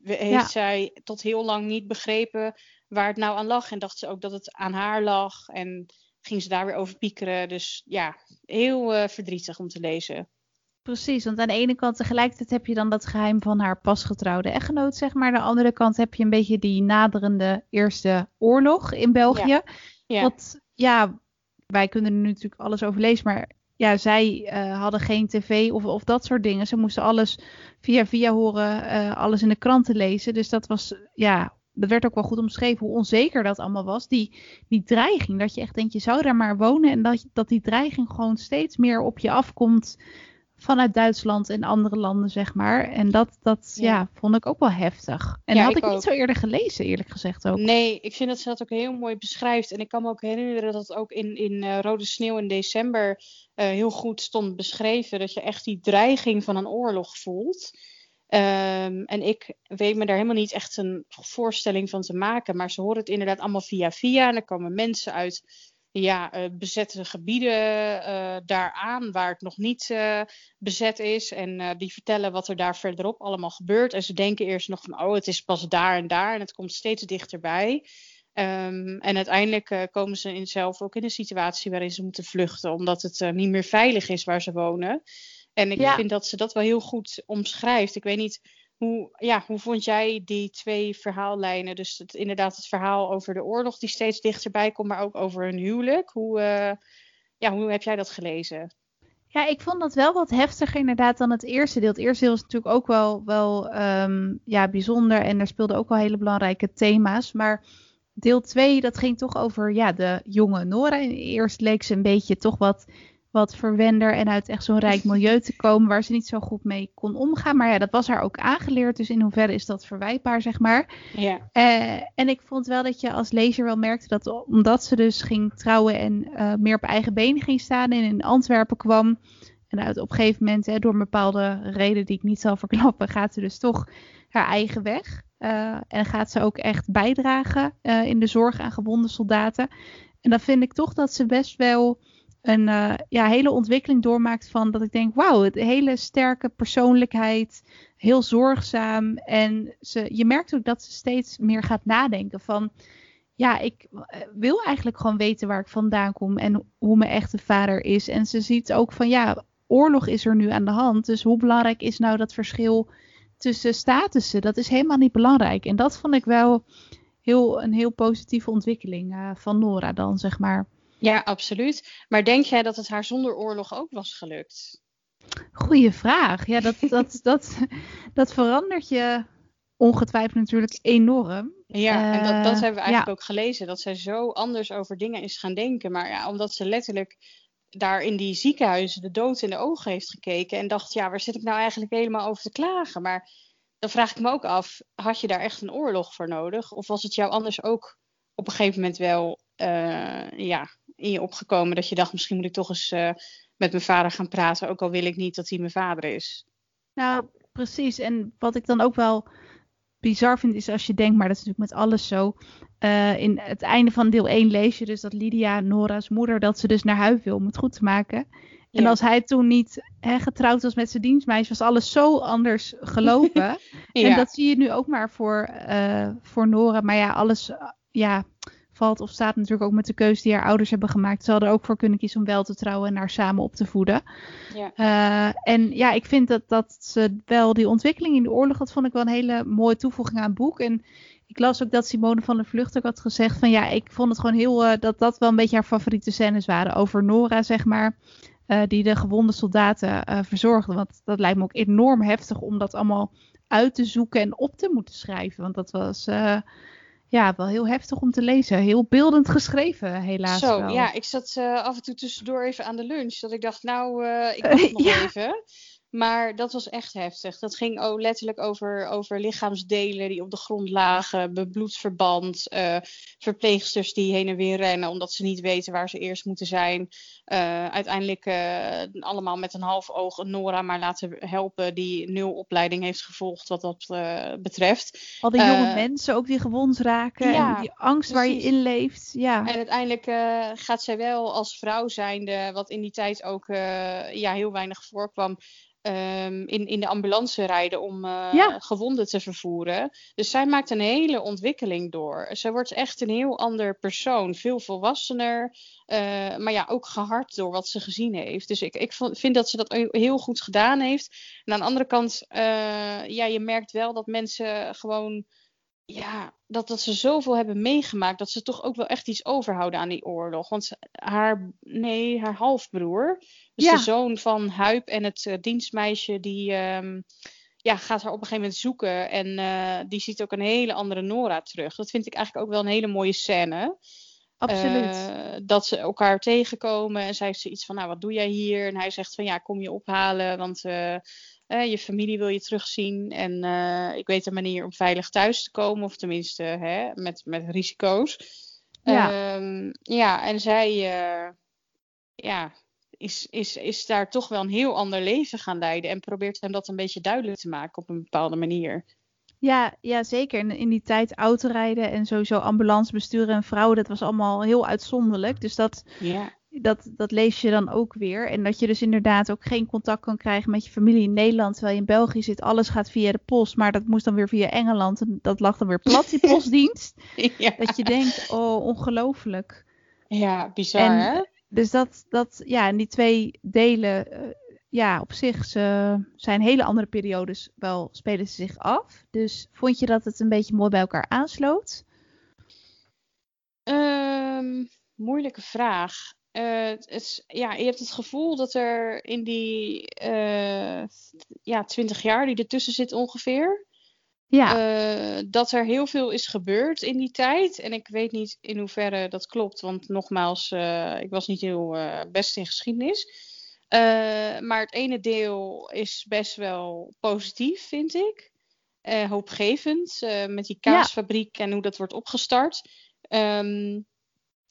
heeft ja. zij tot heel lang niet begrepen waar het nou aan lag. En dacht ze ook dat het aan haar lag. En ging ze daar weer over piekeren. Dus ja, heel verdrietig om te lezen. Precies, want aan de ene kant tegelijkertijd heb je dan dat geheim van haar pasgetrouwde echtgenoot, zeg maar. Aan de andere kant heb je een beetje die naderende Eerste Oorlog in België. Ja. ja. Wat, ja, wij kunnen er nu natuurlijk alles over lezen, maar ja, zij uh, hadden geen tv of, of dat soort dingen. Ze moesten alles via via horen, uh, alles in de kranten lezen. Dus dat was, ja, dat werd ook wel goed omschreven hoe onzeker dat allemaal was. Die, die dreiging, dat je echt denkt, je zou daar maar wonen en dat, dat die dreiging gewoon steeds meer op je afkomt vanuit Duitsland en andere landen, zeg maar. En dat, dat ja. ja vond ik ook wel heftig. En ja, had ik, ik niet zo eerder gelezen, eerlijk gezegd ook. Nee, ik vind dat ze dat ook heel mooi beschrijft. En ik kan me ook herinneren dat het ook in, in uh, Rode Sneeuw in december uh, heel goed stond beschreven. Dat je echt die dreiging van een oorlog voelt. Um, en ik weet me daar helemaal niet echt een voorstelling van te maken. Maar ze horen het inderdaad allemaal via via. En er komen mensen uit ja, uh, bezette gebieden uh, daaraan waar het nog niet uh, bezet is. En die vertellen wat er daar verderop allemaal gebeurt. En ze denken eerst nog van, oh, het is pas daar en daar. En het komt steeds dichterbij. Um, en uiteindelijk komen ze in zelf ook in een situatie waarin ze moeten vluchten. Omdat het niet meer veilig is waar ze wonen. En ik ja. vind dat ze dat wel heel goed omschrijft. Ik weet niet hoe, ja, hoe vond jij die twee verhaallijnen? Dus het, inderdaad het verhaal over de oorlog die steeds dichterbij komt, maar ook over hun huwelijk. Hoe, uh, ja, hoe heb jij dat gelezen? Ja, ik vond dat wel wat heftiger inderdaad dan het eerste deel. Het eerste deel is natuurlijk ook wel, wel um, ja, bijzonder en er speelden ook wel hele belangrijke thema's. Maar deel 2, dat ging toch over ja, de jonge Nora. Eerst leek ze een beetje toch wat wat verwender en uit echt zo'n rijk milieu te komen waar ze niet zo goed mee kon omgaan. Maar ja, dat was haar ook aangeleerd, dus in hoeverre is dat verwijtbaar, zeg maar. Ja. Uh, en ik vond wel dat je als lezer wel merkte dat omdat ze dus ging trouwen en uh, meer op eigen benen ging staan en in Antwerpen kwam. En uit, op een gegeven moment, hè, door een bepaalde reden die ik niet zal verklappen, gaat ze dus toch haar eigen weg. Uh, en gaat ze ook echt bijdragen in de zorg aan gewonde soldaten. En dan vind ik toch dat ze best wel een uh, ja, hele ontwikkeling doormaakt van dat ik denk, wauw, een hele sterke persoonlijkheid, heel zorgzaam. En ze, je merkt ook dat ze steeds meer gaat nadenken van, ja, ik eh, wil eigenlijk gewoon weten waar ik vandaan kom en hoe mijn echte vader is. En ze ziet ook van, ja, oorlog is er nu aan de hand. Dus hoe belangrijk is nou dat verschil tussen statussen? Dat is helemaal niet belangrijk. En dat vond ik wel heel, een heel positieve ontwikkeling uh, van Nora dan, zeg maar. Ja, absoluut. Maar denk jij dat het haar zonder oorlog ook was gelukt? Goeie vraag. Ja, dat, dat, dat, dat verandert je ongetwijfeld natuurlijk enorm. Ja, en dat, dat hebben we eigenlijk ja. ook gelezen. Dat zij zo anders over dingen is gaan denken. Maar ja, omdat ze letterlijk daar in die ziekenhuizen de dood in de ogen heeft gekeken. En dacht, ja, waar zit ik nou eigenlijk helemaal over te klagen? Maar dan vraag ik me ook af, had je daar echt een oorlog voor nodig? Of was het jou anders ook op een gegeven moment wel uh, ja, in je opgekomen dat je dacht, misschien moet ik toch eens uh, met mijn vader gaan praten, ook al wil ik niet dat hij mijn vader is. Nou, precies. En wat ik dan ook wel bizar vind is als je denkt, maar dat is natuurlijk met alles zo. Uh, in het einde van deel 1 lees je dus dat Lydia, Nora's moeder, dat ze dus naar huis wil om het goed te maken. En als hij toen niet hè, getrouwd was met zijn dienstmeisje, was alles zo anders gelopen. ja. En dat zie je nu ook maar voor, uh, voor Nora. Maar ja, alles ja, valt of staat natuurlijk ook met de keuze die haar ouders hebben gemaakt. Ze hadden er ook voor kunnen kiezen om wel te trouwen en haar samen op te voeden. Ja. Uh, en ja, ik vind dat, dat ze wel die ontwikkeling in de oorlog, dat vond ik wel een hele mooie toevoeging aan het boek. En ik las ook dat Simone van der Vlucht ook had gezegd van ja, ik vond het gewoon heel, uh, dat dat wel een beetje haar favoriete scènes waren over Nora, zeg maar. Uh, die de gewonde soldaten verzorgde. Want dat lijkt me ook enorm heftig om dat allemaal uit te zoeken en op te moeten schrijven. Want dat was ja, wel heel heftig om te lezen. Heel beeldend geschreven, helaas. Zo, wel. ja, ik zat af en toe tussendoor even aan de lunch. Dat ik dacht, nou, ik wacht nog ja. even. Maar dat was echt heftig. Dat ging ook letterlijk over, over lichaamsdelen die op de grond lagen, bebloed verband, uh, verpleegsters die heen en weer rennen omdat ze niet weten waar ze eerst moeten zijn. Uh, uiteindelijk uh, allemaal met een half oog een Nora maar laten helpen die nul opleiding heeft gevolgd wat dat betreft. Al die jonge mensen ook die gewond raken ja, en die angst precies. waar je in leeft. Ja. En uiteindelijk gaat zij wel als vrouw zijnde, wat in die tijd ook ja, heel weinig voorkwam, Um, in, in de ambulance rijden om uh, ja. gewonden te vervoeren. Dus zij maakt een hele ontwikkeling door. Zij wordt echt een heel ander persoon, veel volwassener, uh, maar ja, ook gehard door wat ze gezien heeft. Dus ik, ik vind dat ze dat heel goed gedaan heeft. En aan de andere kant, uh, ja, je merkt wel dat mensen gewoon ja, dat, dat ze zoveel hebben meegemaakt, dat ze toch ook wel echt iets overhouden aan die oorlog. Want haar, nee, haar halfbroer, dus ja. de zoon van Huip en het uh, dienstmeisje, die um, ja, gaat haar op een gegeven moment zoeken. En uh, die ziet ook een hele andere Nora terug. Dat vind ik eigenlijk ook wel een hele mooie scène. Absoluut. Uh, dat ze elkaar tegenkomen en zij heeft zoiets van, nou, wat doe jij hier? En hij zegt van, ja, kom je ophalen, want uh, je familie wil je terugzien. En uh, ik weet een manier om veilig thuis te komen. Of tenminste hè, met, met risico's. Ja, um, ja en zij uh, ja, is, is, is daar toch wel een heel ander leven gaan leiden. En probeert hem dat een beetje duidelijk te maken op een bepaalde manier. Ja, ja, zeker. En in die tijd autorijden en sowieso ambulance besturen en vrouwen, dat was allemaal heel uitzonderlijk. Dus dat, ja dat, dat lees je dan ook weer. En dat je dus inderdaad ook geen contact kan krijgen met je familie in Nederland. Terwijl je in België zit. Alles gaat via de post. Maar dat moest dan weer via Engeland. En dat lag dan weer plat, die postdienst. ja. Dat je denkt, oh, ongelooflijk. Ja, bizar en, hè? Dus dat, dat, ja, en die twee delen, uh, ja, op zich ze zijn hele andere periodes wel, spelen ze zich af. Dus vond je dat het een beetje mooi bij elkaar aansloot? Um, moeilijke vraag. Uh, het is, ja, je hebt het gevoel dat er in die uh, ja, 20 jaar die ertussen zit ongeveer. Ja. Uh, dat er heel veel is gebeurd in die tijd. En ik weet niet in hoeverre dat klopt. Want nogmaals, ik was niet heel best in geschiedenis. maar het ene deel is best wel positief, vind ik. hoopgevend. met die kaasfabriek ja. en hoe dat wordt opgestart. Um,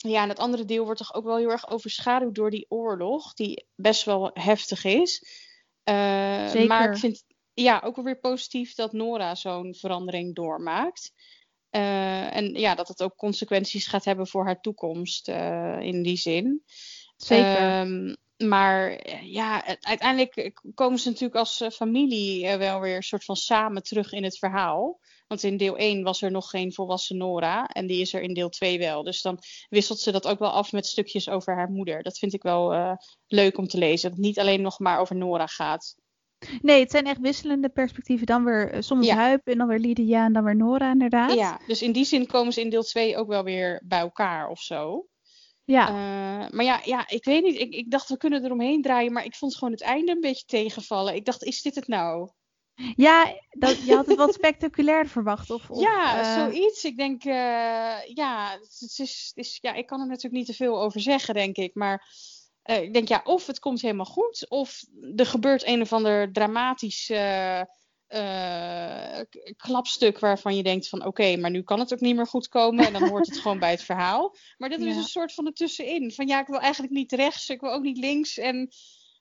ja, en het andere deel wordt toch ook wel heel erg overschaduwd door die oorlog, die best wel heftig is. Uh, Zeker. Maar ik vind ja, ook wel weer positief dat Nora zo'n verandering doormaakt. Uh, en ja, dat het ook consequenties gaat hebben voor haar toekomst uh, in die zin. Zeker. Um, maar ja, uiteindelijk komen ze natuurlijk als familie wel weer een soort van samen terug in het verhaal. Want in deel 1 was er nog geen volwassen Nora. En die is er in deel 2 wel. Dus dan wisselt ze dat ook wel af met stukjes over haar moeder. Dat vind ik wel uh, leuk om te lezen. Dat het niet alleen nog maar over Nora gaat. Nee, het zijn echt wisselende perspectieven. Dan weer uh, soms ja. Huip en dan weer Lydia en dan weer Nora inderdaad. Ja, dus in die zin komen ze in deel 2 ook wel weer bij elkaar of zo. Ja. Uh, maar ja, ja, ik weet niet. Ik, ik dacht, we kunnen eromheen draaien. Maar ik vond gewoon het einde een beetje tegenvallen. Ik dacht, is dit het nou? Ja, dat, je had het wat spectaculair verwacht. Of, of ja, uh... zoiets. Ik denk, uh, ja, het is, het is, ja, ik kan er natuurlijk niet te veel over zeggen, denk ik. Maar ik denk, ja, of het komt helemaal goed, of er gebeurt een of ander dramatisch klapstuk waarvan je denkt van, oké, okay, maar nu kan het ook niet meer goed komen. En dan hoort het gewoon bij het verhaal. Maar dat ja. is een soort van ertussenin. Van ja, ik wil eigenlijk niet rechts, ik wil ook niet links. En,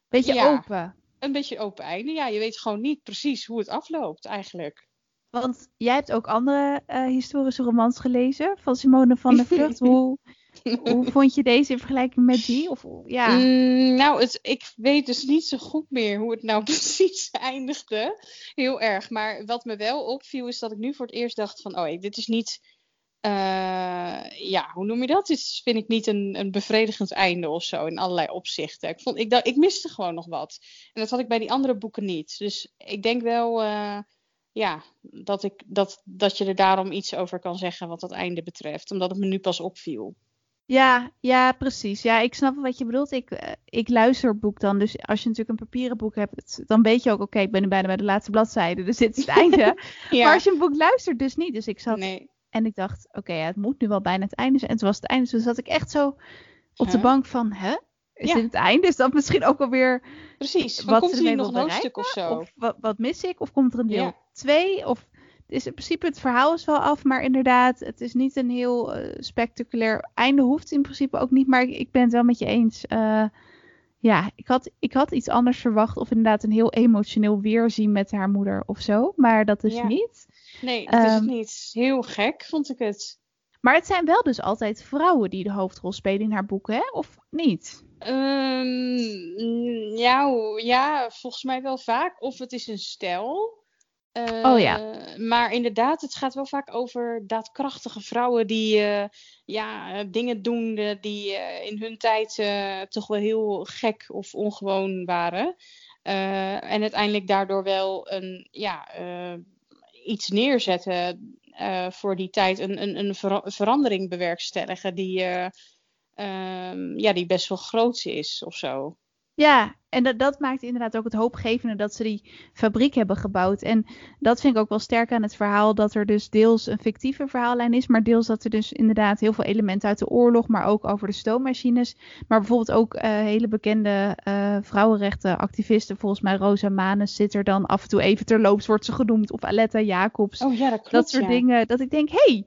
Beetje ja. open een beetje open einde. Ja, je weet gewoon niet precies hoe het afloopt eigenlijk. Want jij hebt ook andere uh, historische romans gelezen van Simone van der Vlucht. hoe, hoe vond je deze in vergelijking met die? Of, ja. Mm, nou, het, ik weet dus niet zo goed meer hoe het nou precies eindigde. Heel erg. Maar wat me wel opviel is dat ik nu voor het eerst dacht van... Oh, dit is niet... Uh, ja, hoe noem je dat? Dit vind ik niet een, een bevredigend einde of zo in allerlei opzichten. Ik, vond, ik, ik miste gewoon nog wat. En dat had ik bij die andere boeken niet. Dus ik denk wel... Uh, ja, dat, ik, dat, dat je er daarom iets over kan zeggen wat dat einde betreft. Omdat het me nu pas opviel. Ja, ja, precies. Ja, ik snap wat je bedoelt. Ik, uh, ik luister boek dan. Dus als je natuurlijk een papieren boek hebt, dan weet je ook, oké, ik ben nu bijna bij de laatste bladzijde. Dus dit is het einde. ja. Maar als je een boek luistert, dus niet. Dus ik zat nee. en ik dacht, oké, ja, het moet nu wel bijna het einde zijn. En toen was het einde. Dus zat ik echt zo op huh? de bank van, hè? Is Ja. dit het einde? Is dat misschien ook alweer Precies. Wat komt er nog een hoofdstuk of zo? Of wat, wat mis ik? Of komt er een deel Ja. 2? Of is in principe het verhaal is wel af, maar inderdaad, het is niet een heel eh, spectaculair einde. Hoeft in principe ook niet, maar ik, ik ben het wel met je eens. Eh, ja, ik had, ik had iets anders verwacht. Of inderdaad een heel emotioneel weerzien met haar moeder of zo. Maar dat is Ja. niet. Nee, dat is Ehm, niet. Heel gek vond ik het. Maar het zijn wel dus altijd vrouwen die de hoofdrol spelen in haar boeken, hè? Of niet? Ehm, ja, ja, volgens mij wel vaak. Of het is een stijl. Oh ja. Eh, Maar inderdaad, het gaat wel vaak over daadkrachtige vrouwen die eh, ja, dingen doen eh, die in hun tijd toch wel heel gek of ongewoon waren. En uiteindelijk daardoor wel een, ja, iets neerzetten voor die tijd. Een, een, een vera- verandering bewerkstelligen die, eh, ehm, ja, die best wel groot is of zo. Ja, en dat, dat maakt inderdaad ook het hoopgevende dat ze die fabriek hebben gebouwd. En dat vind ik ook wel sterk aan het verhaal, dat er dus deels een fictieve verhaallijn is, maar deels dat er dus inderdaad heel veel elementen uit de oorlog, maar ook over de stoommachines. Maar bijvoorbeeld ook eh, hele bekende eh vrouwenrechtenactivisten, volgens mij Rosa Manes zit er dan af en toe even terloops, wordt ze genoemd, of Aletta Jacobs. Oh ja, dat klopt. dat soort ja. dingen, dat ik denk, hé,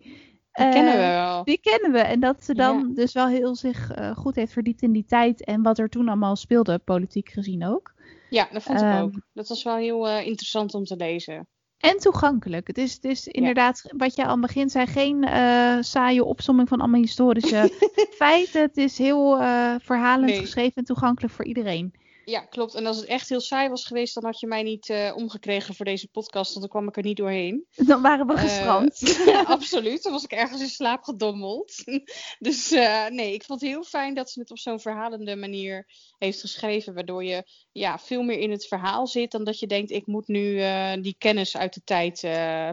Die eh, kennen we wel. die kennen we. En dat ze dan Ja. dus wel heel zich eh, goed heeft verdiept in die tijd en wat er toen allemaal speelde, politiek gezien ook. Ja, dat vond ik Ehm, ook. Dat was wel heel eh, interessant om te lezen. En toegankelijk. Het is, het is inderdaad, wat je aan het begin zei, geen eh, saaie opsomming van allemaal historische feiten. Het is heel eh, verhalend Nee. geschreven en toegankelijk voor iedereen. Ja, klopt. En als het echt heel saai was geweest, dan had je mij niet eh, omgekregen voor deze podcast, want dan kwam ik er niet doorheen. Dan waren we Eh, gestrand. absoluut. Dan was ik ergens in slaap gedommeld. dus eh, nee, ik vond het heel fijn dat ze het op zo'n verhalende manier heeft geschreven, waardoor je ja, veel meer in het verhaal zit dan dat je denkt, ik moet nu die kennis uit de tijd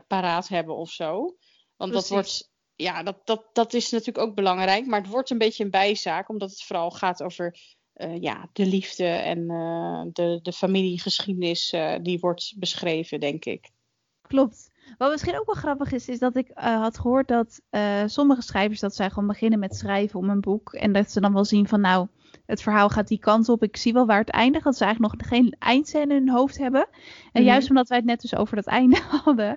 paraat hebben of zo. Want dat wordt, ja, dat, dat, dat is natuurlijk ook belangrijk, maar het wordt een beetje een bijzaak, omdat het vooral gaat over eh, ja, de liefde en eh, de, de familiegeschiedenis eh, die wordt beschreven, denk ik. Klopt. Wat misschien ook wel grappig is, is dat ik eh, had gehoord dat eh, sommige schrijvers dat zij gewoon beginnen met schrijven om een boek. En dat ze dan wel zien van nou, het verhaal gaat die kant op. Ik zie wel waar het eindigt. Dat ze eigenlijk nog geen eindscène in hun hoofd hebben. En Mhm. juist omdat wij het net dus over dat einde hadden.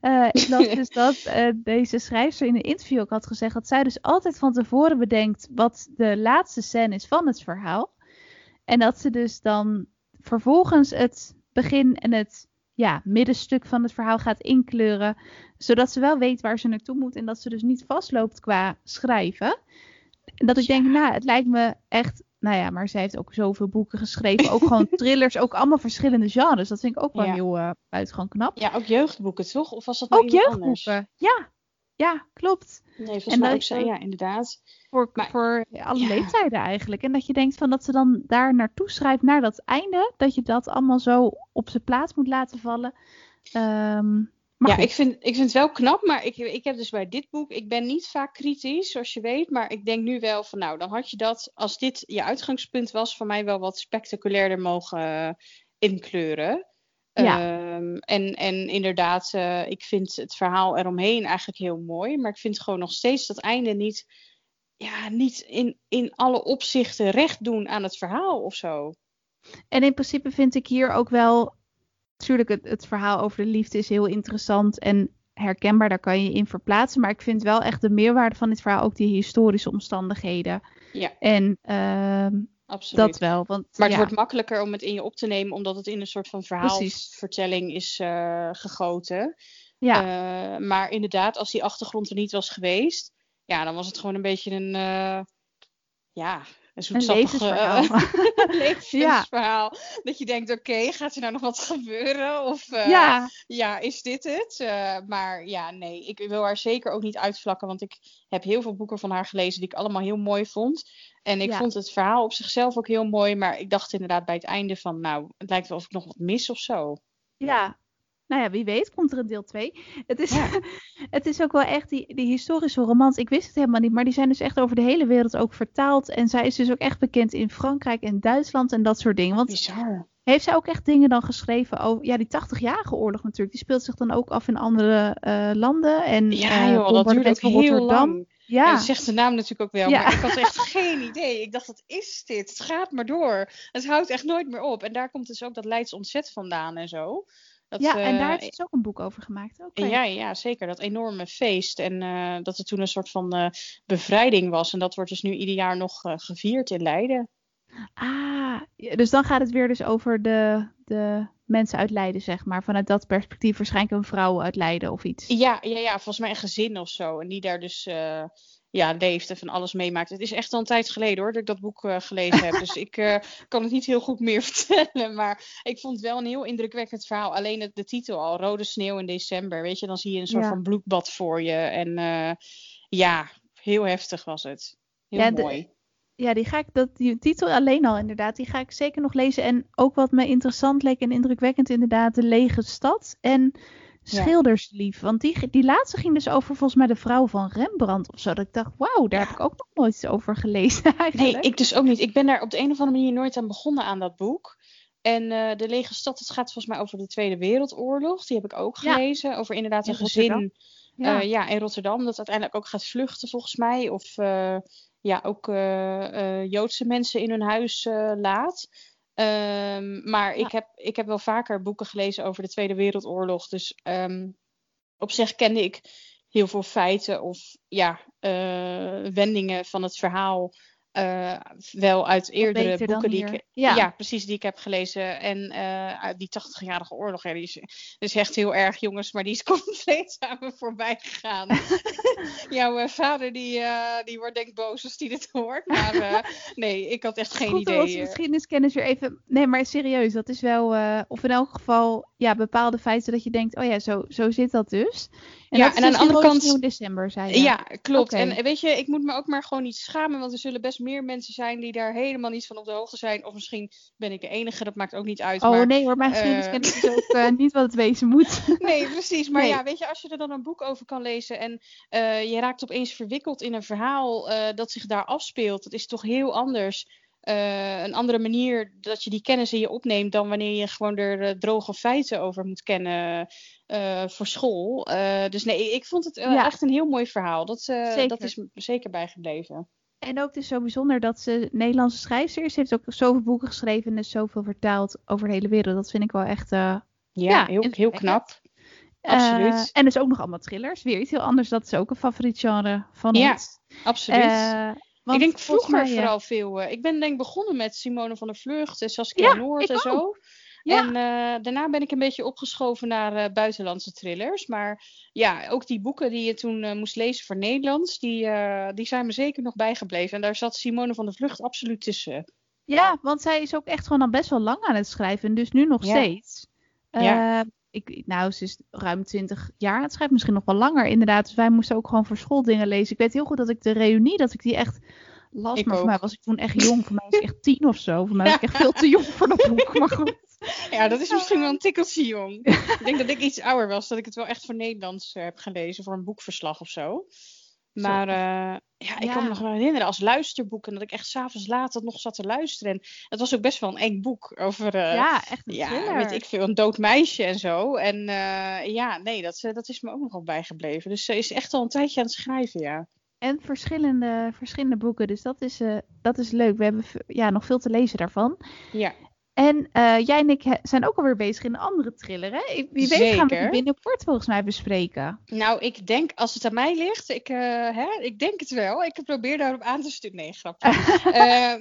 eh ik las dus dat deze schrijfster in een interview ook had gezegd dat zij dus altijd van tevoren bedenkt wat de laatste scène is van het verhaal. En dat ze dus dan vervolgens het begin en het ja, middenstuk van het verhaal gaat inkleuren. Zodat ze wel weet waar ze naartoe moet. En dat ze dus niet vastloopt qua schrijven. En dat ik denk, nou, het lijkt me echt. Nou ja, maar zij heeft ook zoveel boeken geschreven. Ook gewoon thrillers, ook allemaal verschillende genres. Dat vind ik ook wel Ja. heel eh buitengewoon knap. Ja, ook jeugdboeken, toch? Of was dat nou ook anders? jeugdboeken. Ja, ja, klopt. Nee, volgens En mij dat ook zo. Ja, inderdaad. Voor, Maar- voor alle ja. leeftijden eigenlijk. En dat je denkt van dat ze dan daar naartoe schrijft naar dat einde. Dat je dat allemaal zo op zijn plaats moet laten vallen. Ehm, maar ja, goed. ik vind, ik vind het wel knap, maar ik, ik heb dus bij dit boek, ik ben niet vaak kritisch, zoals je weet, maar ik denk nu wel van, nou, dan had je dat, als dit je uitgangspunt was, voor mij wel wat spectaculairder mogen eh, inkleuren. Ja. Ehm, en, en inderdaad, eh, ik vind het verhaal eromheen eigenlijk heel mooi, maar ik vind gewoon nog steeds dat einde niet, ja, niet in, in alle opzichten recht doen aan het verhaal of zo. En in principe vind ik hier ook wel. Natuurlijk, het, het verhaal over de liefde is heel interessant en herkenbaar. Daar kan je in verplaatsen. Maar ik vind wel echt de meerwaarde van dit verhaal ook die historische omstandigheden. Ja, En ehm, absoluut. dat wel. Want, Maar het ja, wordt makkelijker om het in je op te nemen, omdat het in een soort van verhaalvertelling is eh, gegoten. Ja. Eh, maar inderdaad, als die achtergrond er niet was geweest, ja, dan was het gewoon een beetje een, eh, ja, een zoetsappig eh, levensverhaal. levensverhaal. Dat je denkt, oké, gaat er nou nog wat gebeuren? Of eh, ja. ja, is dit het? Eh, maar ja, nee, ik wil haar zeker ook niet uitvlakken, want ik heb heel veel boeken van haar gelezen die ik allemaal heel mooi vond. En ik Ja. vond het verhaal op zichzelf ook heel mooi, maar ik dacht inderdaad bij het einde van, nou, het lijkt wel of ik nog wat mis of zo. Ja. Nou ja, wie weet komt er een deel 2. Het is, Ja. het is ook wel echt die, die historische romans. Ik wist het helemaal niet, maar die zijn dus echt over de hele wereld ook vertaald. En zij is dus ook echt bekend in Frankrijk en Duitsland en dat soort dingen. Want Bizar. heeft zij ook echt dingen dan geschreven over... Ja, die 80-jarige oorlog natuurlijk. Die speelt zich dan ook af in andere eh, landen. En, Ja, joh, dat ook heel Rotterdam. lang. Ja. Dat zegt de naam natuurlijk ook wel, Ja. maar ik had echt geen idee. Ik dacht, wat is dit? Het gaat maar door. Het houdt echt nooit meer op. En daar komt dus ook dat Leids ontzet vandaan en zo. Dat, ja, en daar eh, heeft ze dus ook een boek over gemaakt. Ja, ja, zeker. Dat enorme feest. En eh, dat er toen een soort van eh, bevrijding was. En dat wordt dus nu ieder jaar nog gevierd in Leiden. Ah, dus dan gaat het weer dus over de, de mensen uit Leiden, zeg maar. Vanuit dat perspectief waarschijnlijk een vrouw uit Leiden of iets. Ja, ja, ja, volgens mij een gezin of zo. En die daar dus ja, leeft en van alles meemaakt. Het is echt al een tijd geleden hoor, dat ik dat boek eh, gelezen heb. Dus ik eh, kan het niet heel goed meer vertellen. Maar ik vond het wel een heel indrukwekkend verhaal. Alleen het, de titel al, Rode Sneeuw in december. Weet je, dan zie je een soort Ja. van bloedbad voor je. En eh, ja, heel heftig was het. Heel Ja, de- mooi. Ja, die ga ik, dat, die titel alleen al inderdaad, die ga ik zeker nog lezen. En ook wat me interessant leek en indrukwekkend inderdaad, De Lege Stad en Schilderslief. Want die, die laatste ging dus over volgens mij de vrouw van Rembrandt of zo. Dat ik dacht, wauw, daar Ja. heb ik ook nog nooit over gelezen Nee, eigenlijk. ik dus ook niet. Ik ben daar op de een of andere manier nooit aan begonnen aan dat boek. En eh, De Lege Stad, het gaat volgens mij over de Tweede Wereldoorlog. Die heb ik ook Ja. gelezen. Over inderdaad In een gezin Rotterdam. ja. Ja. ja, in Rotterdam. Dat uiteindelijk ook gaat vluchten volgens mij. Of eh, ja, ook eh, eh, Joodse mensen in hun huis eh, laat. Ehm, maar Ja. ik, heb, ik heb wel vaker boeken gelezen over de Tweede Wereldoorlog. Dus ehm, op zich kende ik heel veel feiten of ja, eh, wendingen van het verhaal. Eh, wel uit eerdere boeken die hier. ik, Ja. ja. precies, die ik heb gelezen. En eh, uit die 80-jarige oorlog, ja, die is, is echt heel erg, jongens, maar die is compleet aan me voorbij gegaan. Jouw vader, die, eh, die wordt denk ik boos als die dit hoort. Maar nee, ik had echt geen Goed onze idee. eh. geschiedeniskennis weer even... Nee, maar serieus, dat is wel... of in elk geval, ja, bepaalde feiten dat je denkt... Oh ja, zo, zo zit dat dus. En Ja, en aan dus de andere kant- december, zei je. Ja, klopt. En weet je, ik moet me ook maar gewoon niet schamen, want er zullen best meer mensen zijn die daar helemaal niet van op de hoogte zijn. Of misschien ben ik de enige, dat maakt ook niet uit. Oh maar... nee hoor, mijn geschiedeniskennis is ook eh, niet wat het wezen moet. Nee, precies. Maar Nee. ja, weet je, als je er dan een boek over kan lezen en eh, je raakt opeens verwikkeld in een verhaal eh, dat zich daar afspeelt, dat is toch heel anders. Een andere manier dat je die kennis in je opneemt dan wanneer je gewoon er droge feiten over moet kennen voor school. Dus nee, ik vond het Ja. echt een heel mooi verhaal. Dat, dat is me zeker bijgebleven. En ook dus zo bijzonder dat ze Nederlandse schrijfster is. Ze heeft ook zoveel boeken geschreven en is zoveel vertaald over de hele wereld. Dat vind ik wel echt... eh, Ja, Ja, heel, heel knap. Absoluut. eh, en dus ook nog allemaal thrillers. Weer iets heel anders. Dat is ook een favoriet genre van Ja, ons. Absoluut. Eh, ik denk vroeger mij, eh, vooral veel. eh, ik ben denk begonnen met Simone van der Vlucht en Saskia Ja, Noord ik en zo. Ja. En eh, daarna ben ik een beetje opgeschoven naar eh, buitenlandse thrillers. Maar ja, ook die boeken die je toen eh, moest lezen voor Nederlands, die, die zijn me zeker nog bijgebleven. En daar zat Simone van der Vlucht absoluut tussen. Ja, want zij is ook echt gewoon al best wel lang aan het schrijven. En dus nu nog Ja. steeds. Ja. Ik, nou, ze is ruim 20 jaar aan het schrijven. Misschien nog wel langer inderdaad. Dus wij moesten ook gewoon voor school dingen lezen. Ik weet heel goed dat ik de reunie, dat ik die echt las. Ik maar voor mij was ik toen echt jong. Voor mij was ik echt tien of zo. Voor mij was ik echt veel te jong voor dat boek. Maar goed. Ja, dat is misschien wel een tikkeltje jong. ik denk dat ik iets ouder was, dat ik het wel echt voor Nederlands eh, heb gelezen, voor een boekverslag of zo. Maar eh, ja, ik Ja. kan me nog wel herinneren als luisterboek en dat ik echt s'avonds laat dat nog zat te luisteren. En het was ook best wel een eng boek over, eh, ja, echt een ja, weet ik veel, een dood meisje en zo. En ja, nee, dat, dat is me ook nog wel bijgebleven. Dus ze is echt al een tijdje aan het schrijven, ja. En verschillende, verschillende boeken. Dus dat is, eh, dat is leuk. We hebben ja, nog veel te lezen daarvan. Ja, En uh, jij en ik zijn ook alweer bezig in een andere thriller, hè? Wie weet gaan we die binnenkort volgens mij bespreken. Nou, ik denk, als het aan mij ligt, ik, uh, hè, ik denk het wel. Ik probeer daarop aan te sturen. Nee, grapje. uh,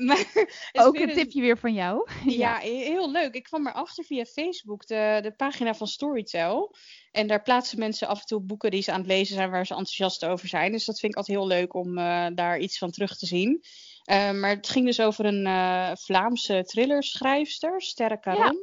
maar ook een tipje weer van jou. ja, heel leuk. Ik kwam erachter via Facebook, de, de pagina van Storytel. En daar plaatsen mensen af en toe boeken die ze aan het lezen zijn, waar ze enthousiast over zijn. Dus dat vind ik altijd heel leuk om daar iets van terug te zien. Uh, maar het ging dus over een uh, Vlaamse thrillerschrijfster, Sterre Caron.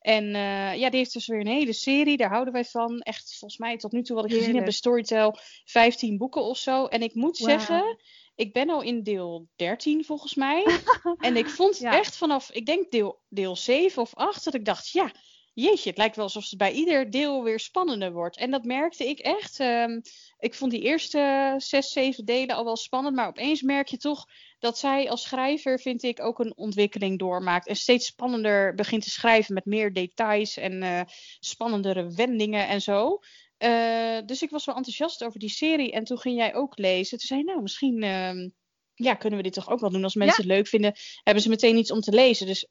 En uh, ja, die heeft dus weer een hele serie, daar houden wij van. Echt, volgens mij tot nu toe wat ik gezien heb bij Storytel, 15 boeken of zo. En ik moet wow. zeggen, ik ben al in deel 13 volgens mij. en ik vond ja. echt vanaf, ik denk deel, deel 7 of 8, dat ik dacht, ja, jeetje, het lijkt wel alsof het bij ieder deel weer spannender wordt. En dat merkte ik echt. Um, ik vond die eerste zes, zeven delen al wel spannend, maar opeens merk je toch dat zij als schrijver, vind ik, ook een ontwikkeling doormaakt. En steeds spannender begint te schrijven met meer details en uh, spannendere wendingen en zo. Uh, dus ik was wel enthousiast over die serie. En toen ging jij ook lezen. Toen zei je, nou, misschien uh, ja, kunnen we dit toch ook wel doen. Als mensen ja. het leuk vinden, hebben ze meteen iets om te lezen. Dus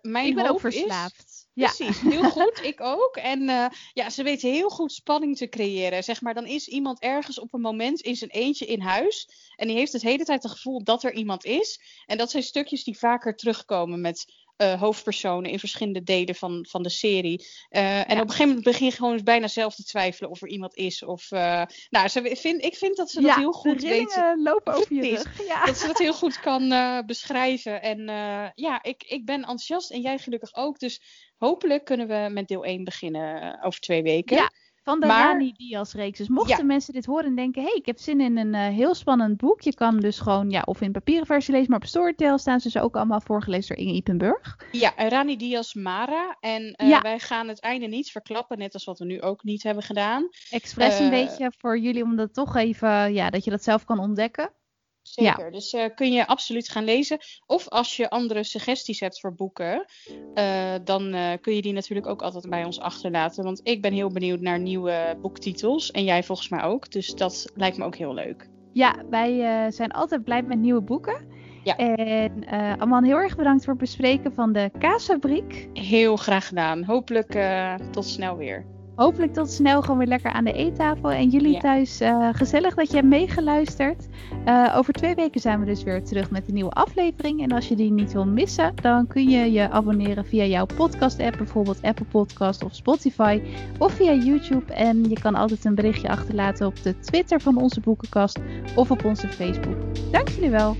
mijn ik ben hoop ook verslaafd. Is, Precies, heel goed. Ik ook. En uh, ja, ze weten heel goed spanning te creëren. Zeg maar, dan is iemand ergens op een moment in zijn eentje in huis. En die heeft het hele tijd het gevoel dat er iemand is. En dat zijn stukjes die vaker terugkomen met uh, hoofdpersonen in verschillende delen van, van de serie. Uh, en ja. op een gegeven moment begin je gewoon bijna zelf te twijfelen of er iemand is. Of, uh, nou, ze vind, ik vind dat ze dat ja, heel goed de weten. lopen over je rug. Ja. Dat ze dat heel goed kan beschrijven. En ja, ik, ik ben enthousiast en jij gelukkig ook. Dus hopelijk kunnen we met deel 1 beginnen over twee weken. Ja. Van de maar, Rani Diaz reeks. Dus mochten ja. mensen dit horen en denken, hé, hey, ik heb zin in een uh, heel spannend boek. Je kan dus gewoon, ja, of in papieren versie lezen, maar op Storytel staan ze dus ook allemaal voorgelezen door Inge Ipenburg. Ja, Rani Diaz Mara. En uh, ja. wij gaan het einde niet verklappen, net als wat we nu ook niet hebben gedaan. Expres uh, een beetje voor jullie, om dat toch even, ja, dat je dat zelf kan ontdekken. Zeker, ja. dus uh, kun je absoluut gaan lezen. Of als je andere suggesties hebt voor boeken, uh, dan uh, kun je die natuurlijk ook altijd bij ons achterlaten. Want ik ben heel benieuwd naar nieuwe boektitels en jij volgens mij ook. Dus dat lijkt me ook heel leuk. Ja, wij zijn altijd blij met nieuwe boeken. Ja. En Aman, heel erg bedankt voor het bespreken van de kaasfabriek. Heel graag gedaan. Hopelijk tot snel weer hopelijk tot snel gewoon weer lekker aan de eettafel. En jullie ja. thuis, uh, gezellig dat je hebt meegeluisterd. Uh, over twee weken zijn we dus weer terug met een nieuwe aflevering. En als je die niet wil missen, dan kun je je abonneren via jouw podcast-app, bijvoorbeeld Apple Podcast of Spotify. Of via YouTube. En je kan altijd een berichtje achterlaten op de Twitter van onze boekenkast of op onze Facebook. Dank jullie wel.